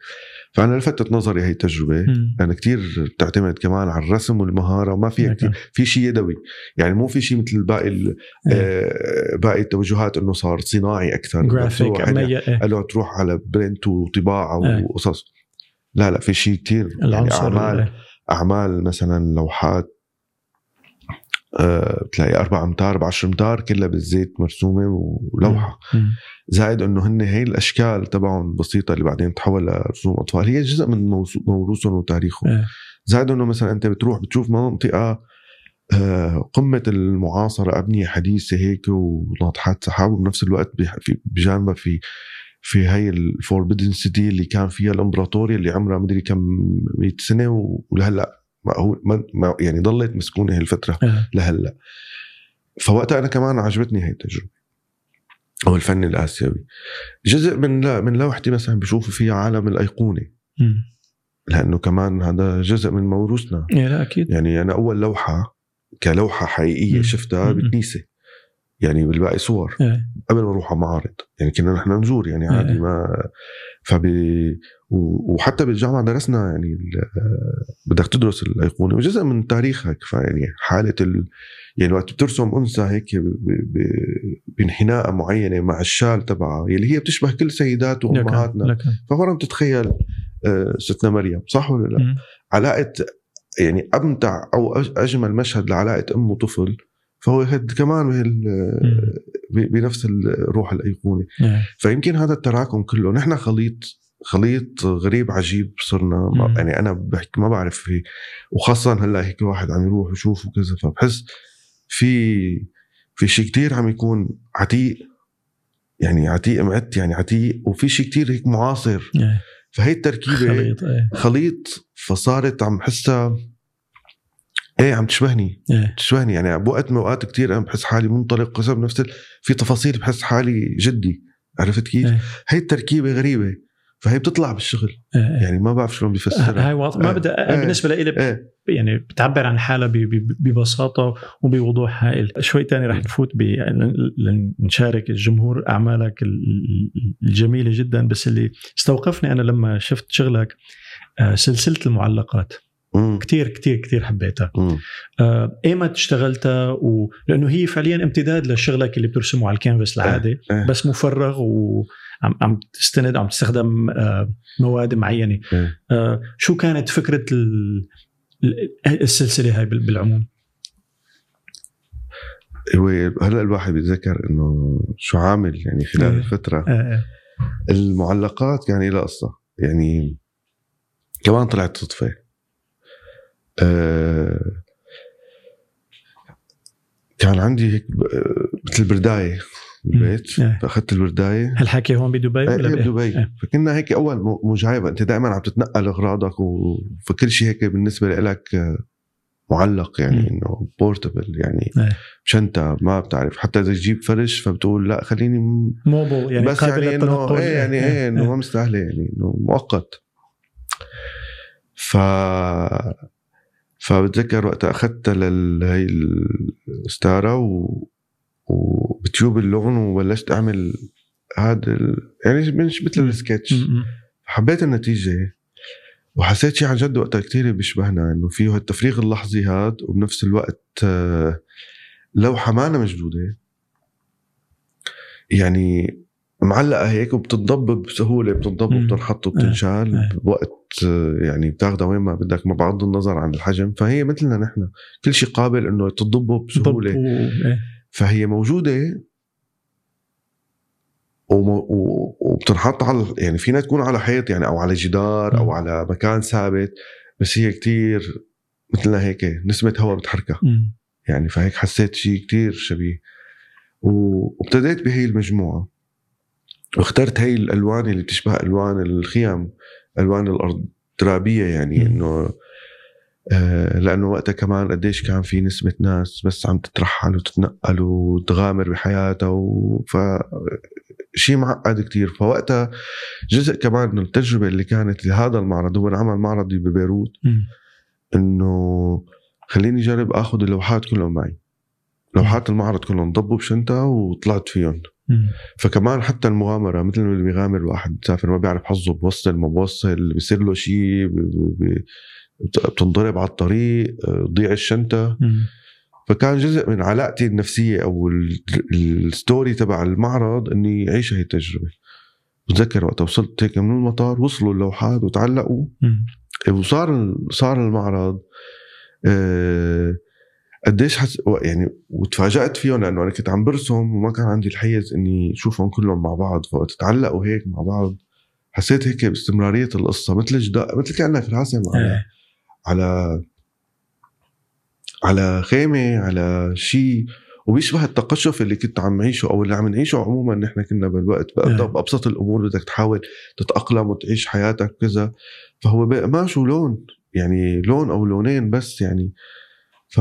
فأنا لفتت نظري هي التجربة مم. لأن كتير بتعتمد كمان على الرسم والمهارة ما فيها كتير في شيء يدوي يعني مو في شيء مثل باقي ال- آه، باقي التوجهات إنه صار صناعي أكثر جرافيك بتروح مي- إيه. قال له تروح على print وطباعة إيه. وقصص لا لا في شيء كتير يعني اعمال إيه. أعمال مثلا لوحات بتلاقي أربع أمتار بعشر أمتار كلها بالزيت مرسومة ولوحة مم. زائد أنه هن هي الأشكال تبعهم بسيطة اللي بعدين تحول لرسوم أطفال هي جزء من موروثهم وتاريخهم إيه. زائد أنه مثلا أنت بتروح بتشوف منطقة آه، قمة المعاصرة أبنية حديثة هيك وناطحات سحاب وبنفس الوقت بجانبها في في هاي الفوربيدن سيتي اللي كان فيها الإمبراطورية اللي عمرها مدري كم 100 سنة و- ولهلأ ما هو ما ما- يعني ضلت مسكونه هالفتره إيه. لهلأ فوقتها أنا كمان عجبتني هاي التجربة أو الفن الآسيوي جزء من لا من لوحتي مثلا بشوفوا فيها عالم الأيقونة. لأنه كمان هذا جزء من موروثنا إيه، لا أكيد يعني أنا أول لوحة كلوحة حقيقية. شفتها مم. يعني بالباقي صور إيه. قبل ما نروح على معرض يعني كنا نحن نزور يعني عادي إيه. ما فب وحتى بالجامعة درسنا يعني ال- بدك تدرس الأيقونة وجزء من تاريخك فيعني حالة ال... يعني وقت بترسم أنثى هيك ب... ب... بانحناء معينة مع الشال تبعها يلي هي بتشبه كل سيدات وأمهاتنا فمرة بتتخيل آه، ستنا مريم صح ولا لا؟ علاقة يعني أمتع أو أجمل مشهد لعلاقة أم وطفل فهو هد كمان بنفس الروح الايقوني إيه. فيمكن هذا التراكم كله نحن خليط خليط غريب عجيب صرنا مم. يعني أنا بحكي ما بعرف في وخاصة هلأ هيك واحد عم يروح ويشوف وكذا فبحس في في شيء كتير عم يكون عتيق يعني عتيق معت يعني عتيق وفي شيء كتير هيك معاصر إيه. فهي التركيبة خليط إيه. خليط فصارت عم حسها إيه عم تشبهني إيه. تشبهني يعني بوقت من اوقات كتير أنا بحس حالي منطلق قسم بنفس ال- في تفاصيل بحس حالي جدي عرفت كيف؟ إيه. هي التركيبة غريبة فهي بتطلع بالشغل إيه. يعني ما بعرف شلون بفسرها هاي واضح ما إيه. بدي إيه. بالنسبة لي إيه يعني بتعبر عن حالها ببساطة وبوضوح هائل شوي تاني رح نفوت ب لنشارك الجمهور أعمالك ال- ال- الجميلة جدا بس اللي استوقفني أنا لما شفت شغلك آه، سلسلة المعلقات مم. كتير كتير كتير حبيتها. آه، ايمت اشتغلتها و... لأنه هي فعليا امتداد لشغلك اللي بترسمه على الكانفاس العادي إيه. بس مفرغ وعم عم تستند عم تستخدم آه، مواد معينة إيه. آه، شو كانت فكرة ال- ال- السلسلة هاي بال- بالعموم هو هلأ الواحد بيتذكر إنه شو عامل يعني خلال إيه. الفترة آه، آه. المعلقات كان لها قصة يعني كمان طلعت صدفة آه كان عندي هيك آه، مثل بردايه بالبيت إيه. فأخذت البرداية هالحكي هون بدبي إيه ولا إيه بإيه؟ بدبي إيه. فكنا هيك أول م- مجايبه أنت دائما عم تتنقل أغراضك و- فكل شيء هيك بالنسبة لك آه، معلق يعني. إنه بورتبل يعني إيه. شنطة ما بتعرف حتى إذا تجيب فرش فبتقول لا خليني م- موبل يعني بس قابل يعني إنه. إيه يعني إيه إنه ما مستاهلة يعني إنه مؤقت ف فبتذكر وقتها اخذتها لل هي الستارة و... وبتيوب اللون وبلشت أعمل هذا ال... يعني مش مثل السكتش. حبيت النتيجة. وحسيت شيء عن جد وقتها كثير بيشبهنا إنه فيه التفريغ اللحظي هذا وبنفس الوقت آه، لوحة مانا مشدودة. يعني معلقة هيك وبتنضب بسهولة بتنضب. وبتنحط وبتنشال آه. بوقت آه، يعني بتاخذها وين ما بدك ما بغض النظر عن الحجم فهي مثلنا نحن كل شيء قابل إنه تضبه بسهولة إيه. فهي موجودة وبتنحط على يعني فينا تكون على حيط يعني أو على جدار أو. على مكان ثابت بس هي كتير مثلنا هيك نسمة هواء بتحركها. يعني فهيك حسيت شيء كتير شبيه وابتديت بهي المجموعة واخترت هي الألوان اللي بتشبه ألوان الخيام ألوان الأرض ترابيه يعني. إنه آه، لأنه وقتها كمان قديش كان في نسبة ناس بس عم تترحل وتتنقل وتغامر بحياتها و... ف شيء معقد كتير فوقتها جزء كمان من التجربة اللي كانت لهذا المعرض هو انعمل معرضي ببيروت. إنه خليني اجرب آخذ اللوحات كلهم معي لوحات المعرض كلهم ضبوا بشنطة وطلعت فيهم. فكمان حتى المغامرة مثل اللي بيغامر الواحد بتسافر ما بيعرف حظه بوصل ما بوصل بيصير له شيء بتنضرب على الطريق تضيع الشنطة. فكان جزء من علاقتي النفسية أو ال- الستوري تبع المعرض إني أعيش هي التجربة بتذكر وقت وصلت هيك من المطار وصلوا اللوحات وتعلقوا. وصار صار المعرض آه، قديش حس يعني وتفاجأت فيهم لأنه أنا كنت عم برسم وما كان عندي الحيز إني اشوفهم كلهم مع بعض فوقت تعلقوا هيك مع بعض حسيت هيك باستمرارية القصة مثل جدا مثل كأنك راسم على إيه. على على خيمة على شيء وبيشبه التقشف اللي كنت عم عيشه أو اللي عم نعيشه عموما نحن كنا بالوقت بأب- إيه. بابسط الأمور بدك تحاول تتأقلم وتعيش حياتك كذا فهو بقماش ولون يعني لون أو لونين بس يعني ف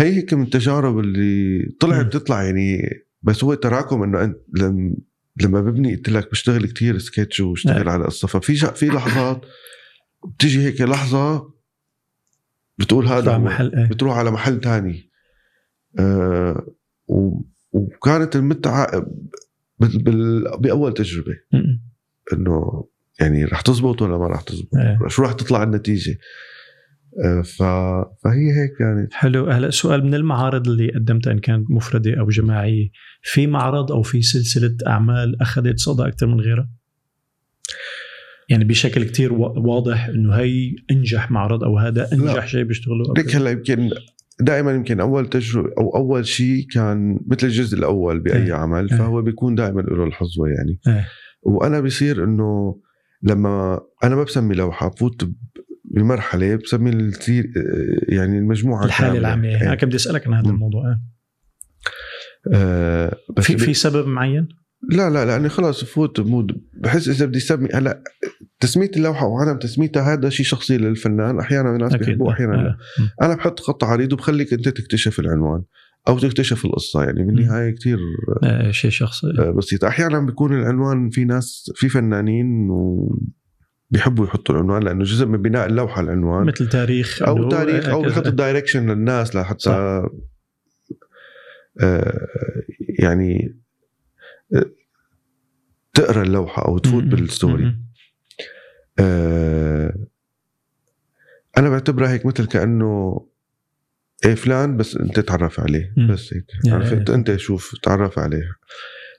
هي هيك من التجارب اللي طلعت. بتطلع يعني بس هو تراكم إنه أنت لما لما ببني قلت لك بشتغل كتير سكتش وبشتغل نعم. على قصه ففي في لحظات بتيجي هيك لحظة بتقول هذا. محل إيه. بتروح على محل تاني آه و- وكانت المتعة بأول تجربة. إنه يعني رح تزبط ولا ما رح تزبط إيه. شو رح تطلع النتيجة آه. فهي هيك كانت حلو هلا سؤال من المعارض اللي قدمتها إن كانت مفردة أو جماعية في معرض أو في سلسلة أعمال أخذت صدى أكثر من غيرها؟ يعني بشكل كتير وا- واضح إنه هي أنجح معرض أو هذا أنجح. شيء بيشتغلوا ليك. هلا يمكن دائما يمكن أول تجربة أو أول شيء كان مثل الجزء الأول بأي إيه. عمل إيه. فهو بيكون دائما له الحظوة يعني إيه. وأنا بصير إنه لما أنا ما بسمي لوحة بفوت بمرحله بسمي السير يعني المجموعة الحالة. العامة إيه. هيك بدي أسألك عن هذا. الموضوع إيه. آه بس في في سبب معين؟ لا لا لاني خلاص بفوت بمود بحس إذا بدي أسمي هلأ تسمية اللوحة وعدم تسميتها هذا شيء شخصي للفنان أحيانا الناس بيحبوه أحيانا لا آه. أنا بحط خط عريض وبخليك أنت تكتشف العنوان أو تكتشف القصة يعني بالنهايه كتير آه، شيء شخصي آه، بسيط أحيانا بيكون العنوان في ناس في فنانين و بيحبوا يحطوا العنوان لأنه جزء من بناء اللوحة العنوان. مثل تاريخ أو تاريخ أو كذا. بيحط ال direction للناس لحتى صح. آه، يعني آه، تقرأ اللوحة أو تفوت بال story. آه، أنا بعتبرها هيك مثل كأنه إيه فلان بس أنت تعرف عليه. بس هيك. يعني عرفت؟ أنت شوف تعرف عليه.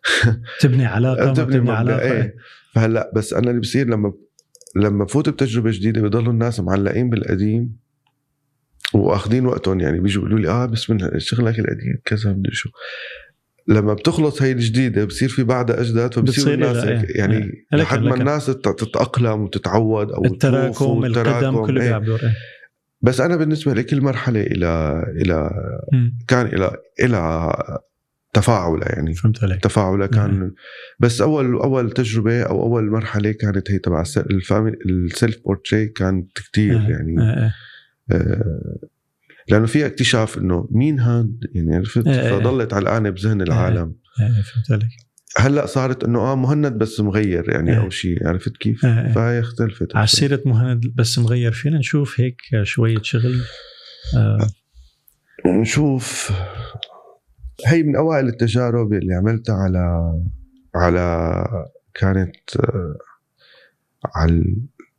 تبني علاقة تبني تبني علاقة. إيه. فهلأ بس أنا اللي بصير لما لما بفوت بتجربة جديدة بضلوا الناس معلقين بالقديم وأخذين وقتهم يعني بيجوا يقولوا لي آه بس من شغلك القديم كذا بدي شو لما بتخلص هي الجديدة بصير في بعدها أجداد فبصير الناس هيك إيه. يعني إيه. لكن- لحد ما. الناس تت- تتأقلم وتتعود أو التراكم القدم كله إيه. بيلعب دور إيه. بس أنا بالنسبة لي كل مرحلة إلى إلى. كان إلى إلى تفاعلها يعني. فهمت عليك. تفاعلها كان بس أول أول تجربة أو أول مرحلة كانت هي تبع السيلف بورتري كانت كتير آه، يعني. آه، آه. لأنه في اكتشاف إنه مين هاد؟ يعني عرفت؟ آه،. فضلت علقانه بذهن العالم. آه، آه، فهمت عليك. هلأ صارت إنه آه مهند بس مغير يعني آه. أو شيء عرفت كيف؟ آه،. فهي اختلفت. على سيرة مهند بس مغير فينا نشوف هيك شوية شغل. آه، نشوف هي من أوائل التجارب اللي عملتها على على كانت آه، على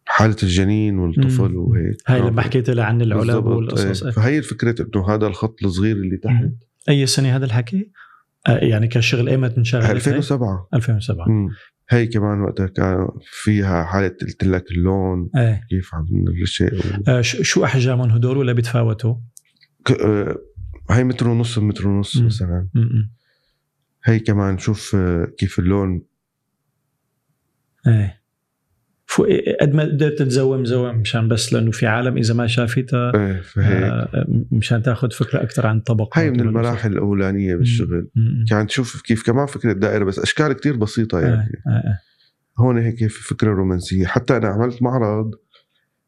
حالة الجنين والطفل. وهيك هاي لما حكيت لها عن العلب بالضبط، والقصص إيه. إيه. فهي الفكرة إنه هذا الخط الصغير اللي تحت أي سنة هذا الحكي؟ آه، يعني كشغل ايمت انشغلت هي؟ 2007 2007 مم. هي كمان وقتها كان فيها حالة قلت لك اللون إيه كيف عم الشيء آه، ش- شو أحجامهم هدول ولا بيتفاوتوا؟ ك- آه، هي متر ونص متر ونص مم. مثلا. م- م. هي كمان شوف آه، كيف اللون. إيه. فو- إيه، قد ما قدرت تزوم زوم مشان بس لأنه في عالم إذا ما شافتها إيه آه، مشان تاخذ فكرة أكثر عن طبق هاي من المراحل الأولانية بالشغل. كانت تشوف كيف كمان فكرة دائرة بس أشكال كتير بسيطة يعني. هون هيك في فكرة رومانسية. حتى أنا عملت معرض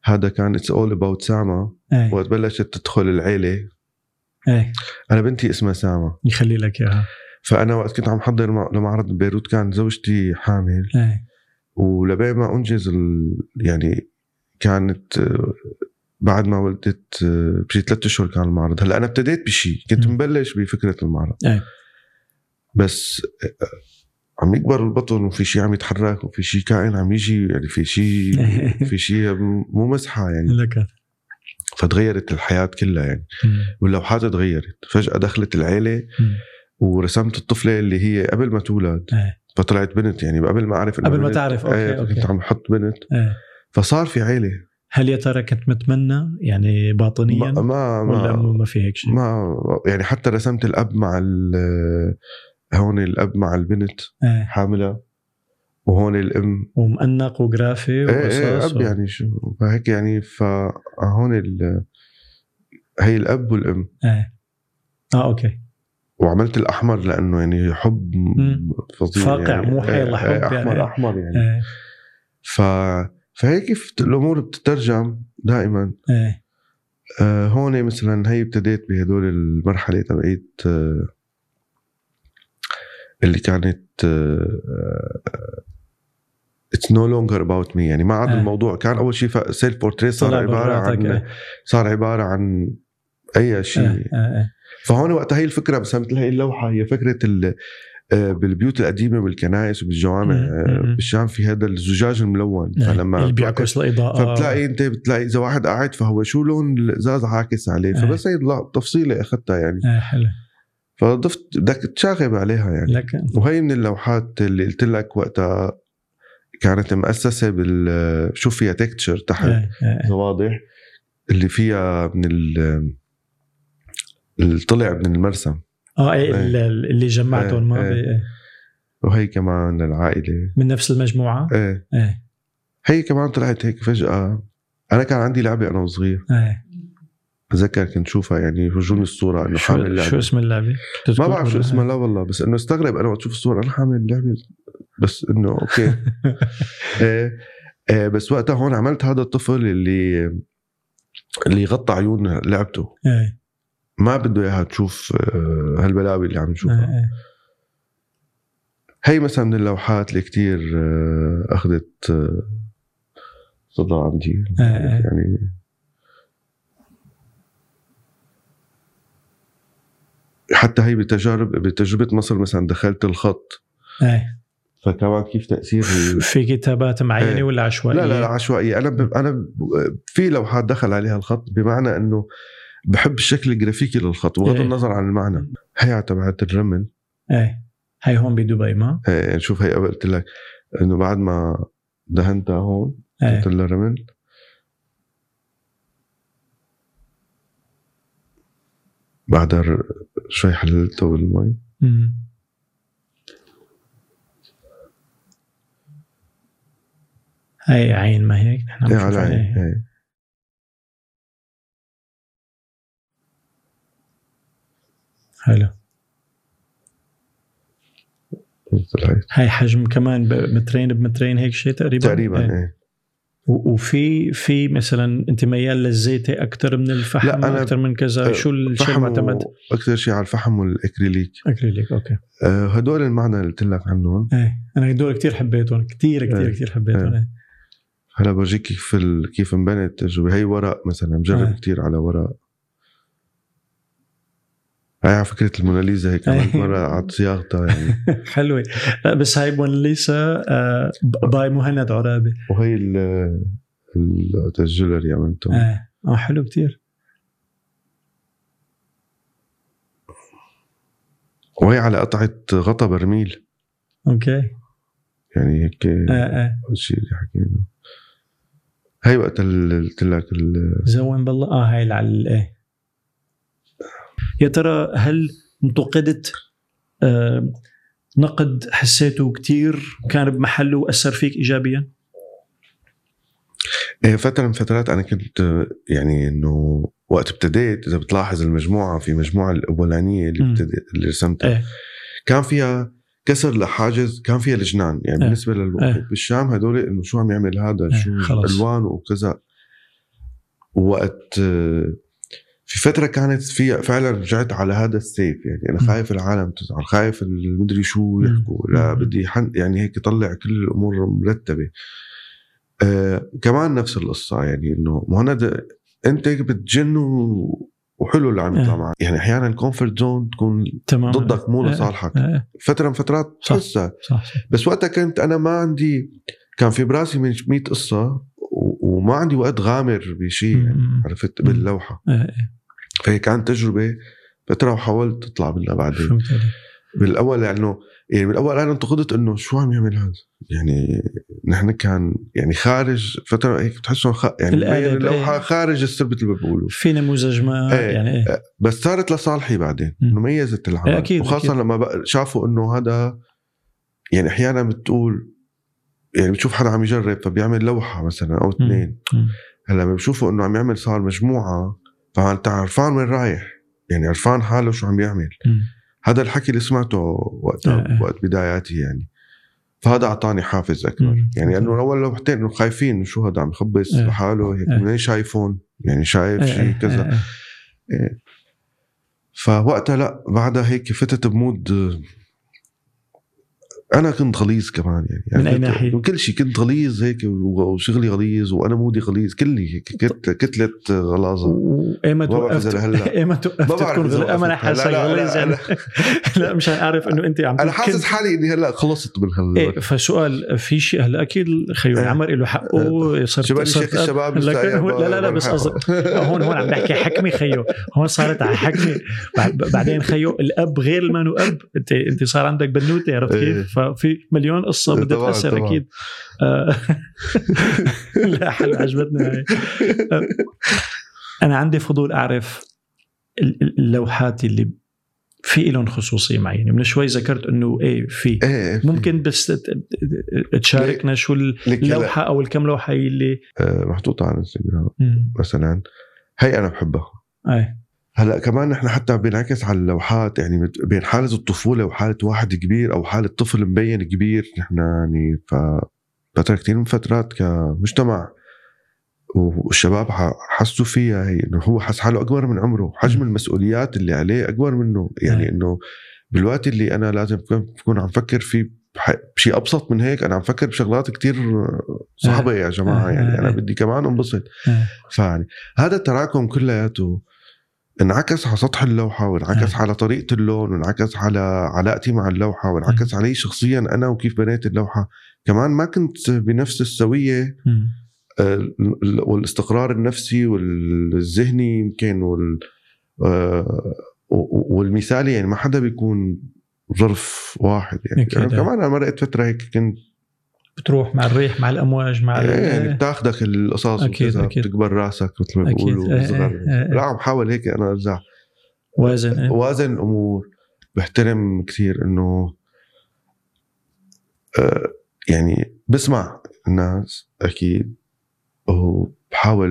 هذا كان it's all about ساما وقت بلشت تدخل العيلة. إيه. أنا بنتي اسمها ساما يخلي لك إياها. فأنا وقت كنت عم حضر مع- لمعرض ببيروت كان زوجتي حامل. إيه. ولبين ما أنجز ال... يعني كانت بعد ما ولدت بشي ثلاثة أشهر كان المعرض. هلأ أنا ابتديت بشيء كنت مم. مبلش بفكرة المعرض. إيه. بس عم يكبر البطن وفي شيء عم يتحرك وفي شيء كائن عم يجي يعني في شيء في شيء مو مسحة يعني. لك فتغيرت الحياة كلها يعني. واللوحات تغيرت. فجأة دخلت العيلة ورسمت الطفلة اللي هي قبل ما تولد. إيه. فطلعت بنت يعني قبل ما أعرف إنها قبل ما. تعرف، okay، إيه، أوكي. كنت عم حط بنت. إيه. فصار في عيلة. هل يا ترى كنت متمنى؟ يعني باطنيا؟ ما ما ولا ما, انه ما في هيك شيء؟ ما يعني حتى رسمت الأب مع ال- هون الأب مع البنت إيه. حاملة. وهون الام ومؤنق وجرافي إيه إيه وقصص أب يعني شو فهيك يعني فهون ال... هي الاب والام إيه. آه okay. وعملت الأحمر لأنه يعني حب. فظيع فاقع، يعني مو حيلا حب إيه، يعني. أحمر أحمر يعني. إيه. ف فهيك كيف الأمور بتترجم دائما. إيه. آه هون مثلا هي ابتديت بهدول المرحلة تبعيت آه اللي كانت it's no longer about me يعني ما عاد آه. الموضوع كان أول شيء self portrait صار عبارة عن إيه. صار عبارة عن أي شيء إيه إيه فهون وقتها هي الفكرة بس مثل هي اللوحة هي فكرة ال آه، بالبيوت القديمة بالكنائس وبالجوامع مم، آه، مم. بالشام في هذا الزجاج الملون إيه. فلما اللي بيعكس الإضاءة فبتلاقي أنت بتلاقي إذا واحد قاعد فهو شو لون الإزاز عاكس عليه إيه. فبس هي تفصيلة أخذتها يعني حلو فضفت بدك تشاغب عليها يعني لكن وهي من اللوحات اللي قلت لك وقتها كانت مؤسسة بال شوف فيها تكتشر تحت إيه إيه إذا واضح اللي فيها من ال اللي طلع من المرسم آه إيه إيه. اللي- جمعتهم ما إيه، إيه. وهي كمان للعائله من نفس المجموعة؟ إيه. إيه. هي كمان طلعت هيك فجأة. أنا كان عندي لعبة أنا وصغير. إيه. بتذكر كنت شوفها يعني يفرجوني الصورة إنه حامل شو, شو اسم اللعبة؟ ما بعرف شو؟ اسمها لا والله بس إنه استغرب أنا وقت أشوف الصورة أنا حامل لعبة بس إنه أوكي. إيه إيه بس وقتها هون عملت هذا الطفل اللي اللي غطى عيون لعبته. إيه. ما بده إياها تشوف آه، هالبلاوي اللي عم نشوفها إيه هي مثلا من اللوحات اللي كتير آه، أخذت آه، صدى عندي إيه، إيه. يعني حتى هي بتجارب بتجربة مصر مثلا دخلت الخط. فكمان كيف تأثير في كتابات معينة إيه. ولا عشوائية؟ لا لا لا عشوائية أنا ب... أنا. في لوحات دخل عليها الخط بمعنى إنه بحب الشكل الجرافيكي للخط بغض إيه. النظر عن المعنى هي تبعت الرمل إيه هي هون بدبي ما؟ إيه، شوف هي قلت لك إنه بعد ما دهنتها هون إيه قلت لها رمل بعدها شوي حللته بالمي هي عين ما هيك نحن إيه على عين. إيه حلو هاي حجم كمان بمترين بمترين هيك شيء تقريبا تقريبا. إيه و- وفي في مثلا أنت ميال للزيتي أكثر من الفحم لا، أنا- أكثر من كذا شو الشيء المعتمد؟ أكثر شيء على الفحم وال acrylic acrylic okay آه، هدول المعنى اللي قلت لك عنهم إيه أنا هدول كثير حبيتهم كثير كثير إيه. كثير حبيتهم إيه. إيه. هلا برجيك كيف ال... كيف انبنت التجربه هي ورق مثلا مجرب آه. كتير على ورق. هاي على فكرة الموناليزا هيك عملت آه. مرة على صياغتها يعني. حلوة. لا بس هاي موناليسا آه باي مهند عرابي. وهي ال ال- ال jewelry عملته. إيه. آه حلو كثير وهي على قطعة غطا برميل. أوكي. يعني هيك إيه إيه. الشيء اللي حكينا. هي وقت قلت لك ال- زون بالله آه هاي على الايه يا ترى هل انتقدت آه نقد حسيته كتير كان بمحله وأثر فيك ايجابيا؟ إيه، فترة من فترات أنا كنت آه، يعني إنه وقت ابتديت إذا بتلاحظ المجموعة في مجموعة الأولانية اللي. ابتديت اللي رسمتها إيه كان فيها كسر لحاجز كان فيها لجنان يعني إيه. بالنسبة للواحد إيه. بالشام هدول إنه شو عم يعمل هذا إيه، شو خلص. ألوان وكذا وقت آه، في فترة كانت في فعلا رجعت على هذا السيف يعني أنا مم. خايف العالم تزعل خايف المدري شو. يحكوا لا مم. بدي نحن يعني هيك يطلع كل الأمور مرتبة آه كمان نفس القصة يعني إنه مهند أنت بتجن و- وحلو اللي عم يطلع إيه. معك يعني أحيانا ال comfort zone تكون تمام ضدك مو إيه. لصالحك إيه فترة من فترات صح. تحسها صح صح بس وقتها كنت أنا ما عندي كان في براسي من 100 قصة وما عندي وقت غامر بشيء يعني. عرفت. باللوحة إيه فهي كانت تجربة فترة وحاولت اطلع منها بعدين فهمت عليك بالأول لأنه يعني بالأول أنا انتقدت إنه شو عم يعمل هذا يعني نحن كان يعني خارج فترة هيك بتحسه خ... يعني اللوحة إيه. خارج السربت اللي بقوله في نموذج ما إيه. يعني إيه بس صارت لصالحي بعدين. إنه ميزت العمل إيه، أكيد، وخاصة أكيد. لما بق- شافوا إنه هذا يعني أحيانا بتقول يعني بتشوف حدا عم يجرب فبيعمل لوحة مثلا أو اثنين. هلأ لما بشوفوا إنه عم يعمل صار مجموعة فانت عرفان وين رايح يعني عرفان حاله شو عم يعمل مم. هذا الحكي اللي سمعته وقتها إيه. وقت بداياتي يعني فهذا أعطاني حافز أكبر مم. يعني انه أول لوحتين إنه خايفين شو هذا عم يخبص إيه. لحاله هيك إيه. منين شايفون يعني شايف إيه، شيء إيه، كذا إيه، إيه. فوقتها لا بعدها هيك فتت ب mood آه، أنا كنت غليظ كمان يعني, يعني من ناحية؟ من كل شيء كنت غليظ هيك وشغلي غليظ وأنا mood ي غليظ كلي هيك كت- كتلة غلاظة وايمت ما بعرف وقفت. ايمت وقفت ما بعرف تكون أما أنا. حاسس غليظ يعني لا مش عارف إنه أنت عم أنا حاسس حالي إني هلأ خلصت من هال إيه فسؤال في شيء هلأ أكيد خيو إيه. العمر له حقه صرت شباب الشيخ الشباب لا لا لا بس. قصدي هون هون عم بحكي حكمي خيو هون صارت على حكمي بعد- بعدين خيو الأب غير المانو أب انت أنت صار عندك بنوتة عرفت إيه. كيف؟ ففي مليون قصة بدها طبعاً، تأثر. أكيد. آه، لا حلو عجبتني هاي. آه، أنا عندي فضول أعرف ال- ال- اللوحات اللي في لهم خصوصية معينة. من شوي ذكرت إنه إيه في. إيه في- ممكن بس تشاركنا شو اللوحة أو الكم لوحة اللي آه، محطوطة على انستغرام مم. مثلا. هي أنا بحبها. إيه هلأ كمان نحن حتى بينعكس على اللوحات يعني بين حالة الطفولة وحالة واحد كبير أو حالة طفل مبين كبير نحن يعني ف فترة كثير من فترات كمجتمع. والشباب حسوا فيها هي إنه هو حس حاله أكبر من عمره حجم المسؤوليات اللي عليه أكبر منه. يعني. إنه بالوقت اللي أنا لازم بكون- عم فكر في بح- بشيء أبسط من هيك أنا عم فكر بشغلات كتير صعبة يا جماعة يعني أنا بدي كمان أنبسط. فيعني هذا التراكم كلياته انعكس على سطح اللوحة وانعكس أي. على طريقة اللون وانعكس على علاقتي مع اللوحة وانعكس علي شخصيا أنا وكيف بنيت اللوحة كمان ما كنت بنفس السوية مم. آه، ال- والاستقرار النفسي والذهني يمكن وال آه، والمثالي يعني ما حدا بيكون ظرف واحد يعني. يعني كمان أنا مرقت فترة هيك كنت بتروح مع الريح مع الأمواج مع ال- يعني بتاخدك القصص أكيد، وكذا أكيد. بتكبر راسك مثل ما. بيقولوا إيه، وصغر إيه، إيه. لا عم حاول هيك أنا أرجع وازن إيه. وازن الأمور بحترم كثير إنه آه، يعني بسمع الناس أكيد وبحاول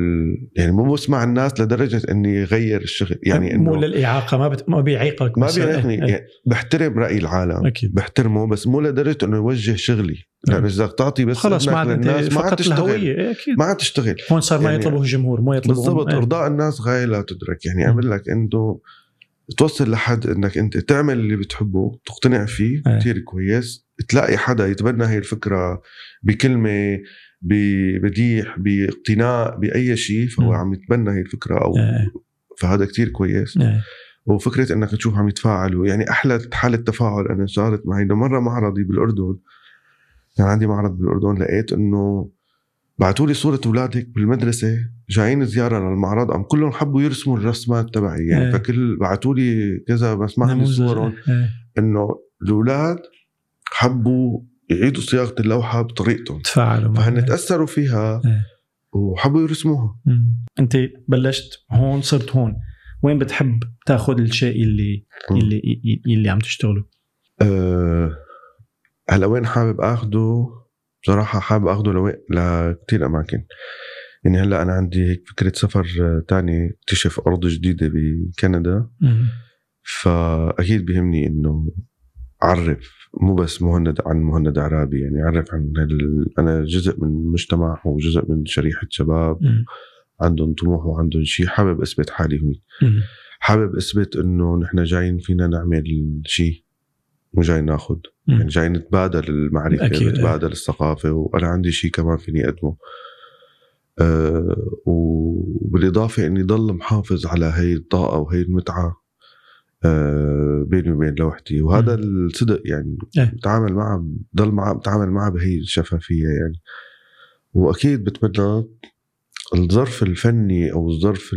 يعني مو بسمع الناس لدرجة إني يغير الشغل يعني مو إنه للإعاقة ما بت... ما بيعيقك ما بس- بيعرفني إيه. يعني بحترم رأي العالم أكيد بحترمه بس مو لدرجة إنه يوجه شغلي لأنه اذا تعطي بس خلص ما للناس ما عاد تشتغل إيه، أكيد ما عاد تشتغل هون صار ما يعني يطلبه الجمهور ما يطلبه بالضبط إيه. أرضاء الناس غايه لا تدرك يعني. أعمل لك إنه توصل لحد إنك أنت تعمل اللي بتحبه تقتنع فيه. كثير كويس تلاقي حدا يتبنى هي الفكرة بكلمة بمديح باقتناء بأي شيء فهو مم. عم يتبنى هي الفكرة أو إيه. فهذا كتير كويس إيه. وفكرة إنك تشوف عم يتفاعلوا يعني أحلى حالة تفاعل أنا صارت معي إنه مرة معرضي بالأردن كان عندي معرض بالأردن لقيت إنه بعثوا لي صورة أولاد هيك بالمدرسة جايين زيارة للمعرض عم كلهم حبوا يرسموا الرسمات تبعي يعني إيه. فكل بعثوا لي كذا بس ما عندي. صورهم إيه. إنه الأولاد حبوا يعيدوا صياغة اللوحة بطريقتهم تفاعلوا. فهن تاثروا فيها إيه. وحبوا يرسموها مم. أنت بلشت هون صرت هون وين بتحب تاخذ الشيء اللي مم. اللي اللي عم تشتغله أه هلا وين حابب آخده بصراحة حابب آخده لوين لكثير أماكن يعني هلا أنا عندي هيك فكرة سفر تاني اكتشف أرض جديدة بكندا مم. فأكيد بيهمني إنه أعرف مو بس مهند عن مهند عرابي يعني أعرف عن ال... أنا جزء من مجتمع وجزء من شريحة شباب مم. عندهم طموح وعندهم شيء حابب أثبت حالي هني مم. حابب أثبت إنه نحن جايين فينا نعمل شيء مو جاي ناخذ. يعني جاي نتبادل المعرفة أكيد، نتبادل الثقافة وأنا عندي شيء كمان فيني أقدمه أه وبالإضافة إني ضل محافظ على هي الطاقة وهي المتعة بيني وبين لوحتي. وهذا. الصدق يعني إيه. بتعامل معها ضل معها بتعامل معها بهي الشفافية يعني. وأكيد بتمنى الظرف الفني أو الظرف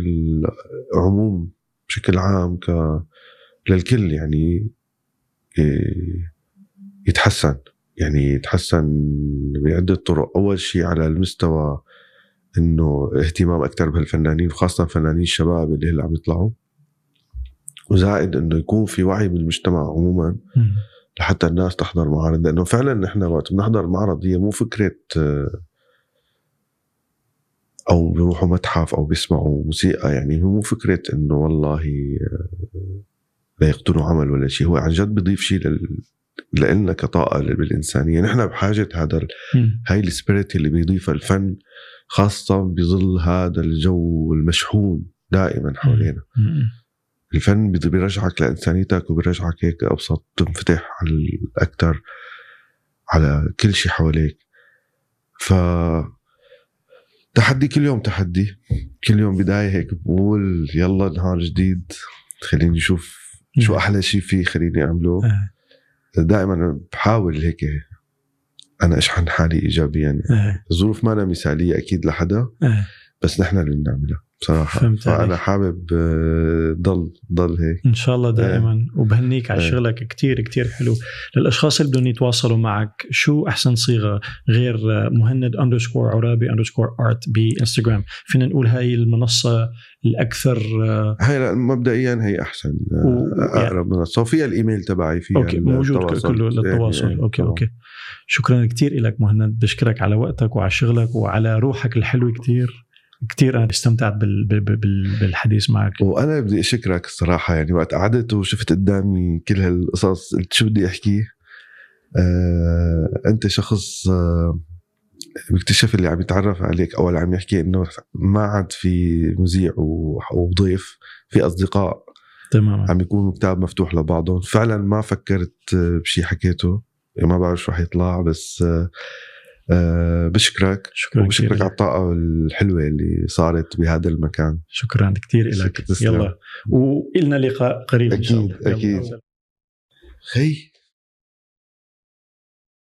العموم بشكل عام ك للكل يعني يتحسن. يعني يتحسن بعدة طرق. أول شيء على المستوى إنه اهتمام أكثر بهالفنانين وخاصة فنانين الشباب اللي هلأ عم يطلعوا. وزائد إنه يكون في وعي من المجتمع عموما. لحتى الناس تحضر معارض لأنه فعلا نحن وقت بنحضر معرض هي مو فكرة آه، أو بيروحوا متحف أو بيسمعوا موسيقى يعني هو مو فكرة إنه والله آه، لا يقتلوا عمل ولا شيء هو عن جد بيضيف شيء لل لنا كطاقة بالإنسانية نحن بحاجة هذا ال-. هاي السبيريت اللي بيضيفها الفن خاصة بظل هذا الجو المشحون دائما حوالينا. الفن بيرجعك لإنسانيتك وبيرجعك هيك أبسط تنفتح على أكثر على كل شيء حواليك ف تحدي كل يوم تحدي كل يوم بداية هيك بقول يلا نهار جديد خليني نشوف شو مم. أحلى شيء فيه خليني أعمله إيه. دائما بحاول هيك أنا أشحن حالي ايجابيا إيه. الظروف ما أنا مثالية أكيد لحدا إيه. بس نحن اللي بنعملها بصراحة. فهمت عليك. فأنا حابب آه، ضل ضل هيك. إن شاء الله دائما. وبهنيك على إيه. شغلك كتير كتير حلو. للأشخاص اللي بدهم يتواصلوا معك شو أحسن صيغة غير آه، مهند underscore عرابي underscore art بإنستغرام؟ فينا نقول هاي المنصة الأكثر آه، هي لا، مبدئيا هي أحسن آه، و- أقرب منصة. وفيها الإيميل تبعي فيها okay موجود. كله للتواصل. يعني، okay. okay. شكرا كثير لك مهند. بشكرك على وقتك وعلى شغلك وعلى روحك الحلوة كثير كثير أنا استمتعت بال- بال- بال- بالحديث معك. وأنا بدي أشكرك الصراحه يعني وقت قعدت وشفت قدامي كل هالقصص قلت شو بدي أحكي؟ آه، أنت شخص آه، بيكتشف اللي عم يتعرف عليك اول عم يحكي إنه ما عاد في مذيع وضيف في أصدقاء تماما. عم يكونوا كتاب مفتوح لبعضهم. فعلا ما فكرت آه، بشي حكيته ما بعرف شو رح يطلع بس آه، آه، بشكرك شكرا وبشكرك على لك. الطاقة الحلوة اللي صارت بهذا المكان شكرا كثير لك. يلا وإلنا لقاء قريب إن شاء أكيد، الله. أكيد. خي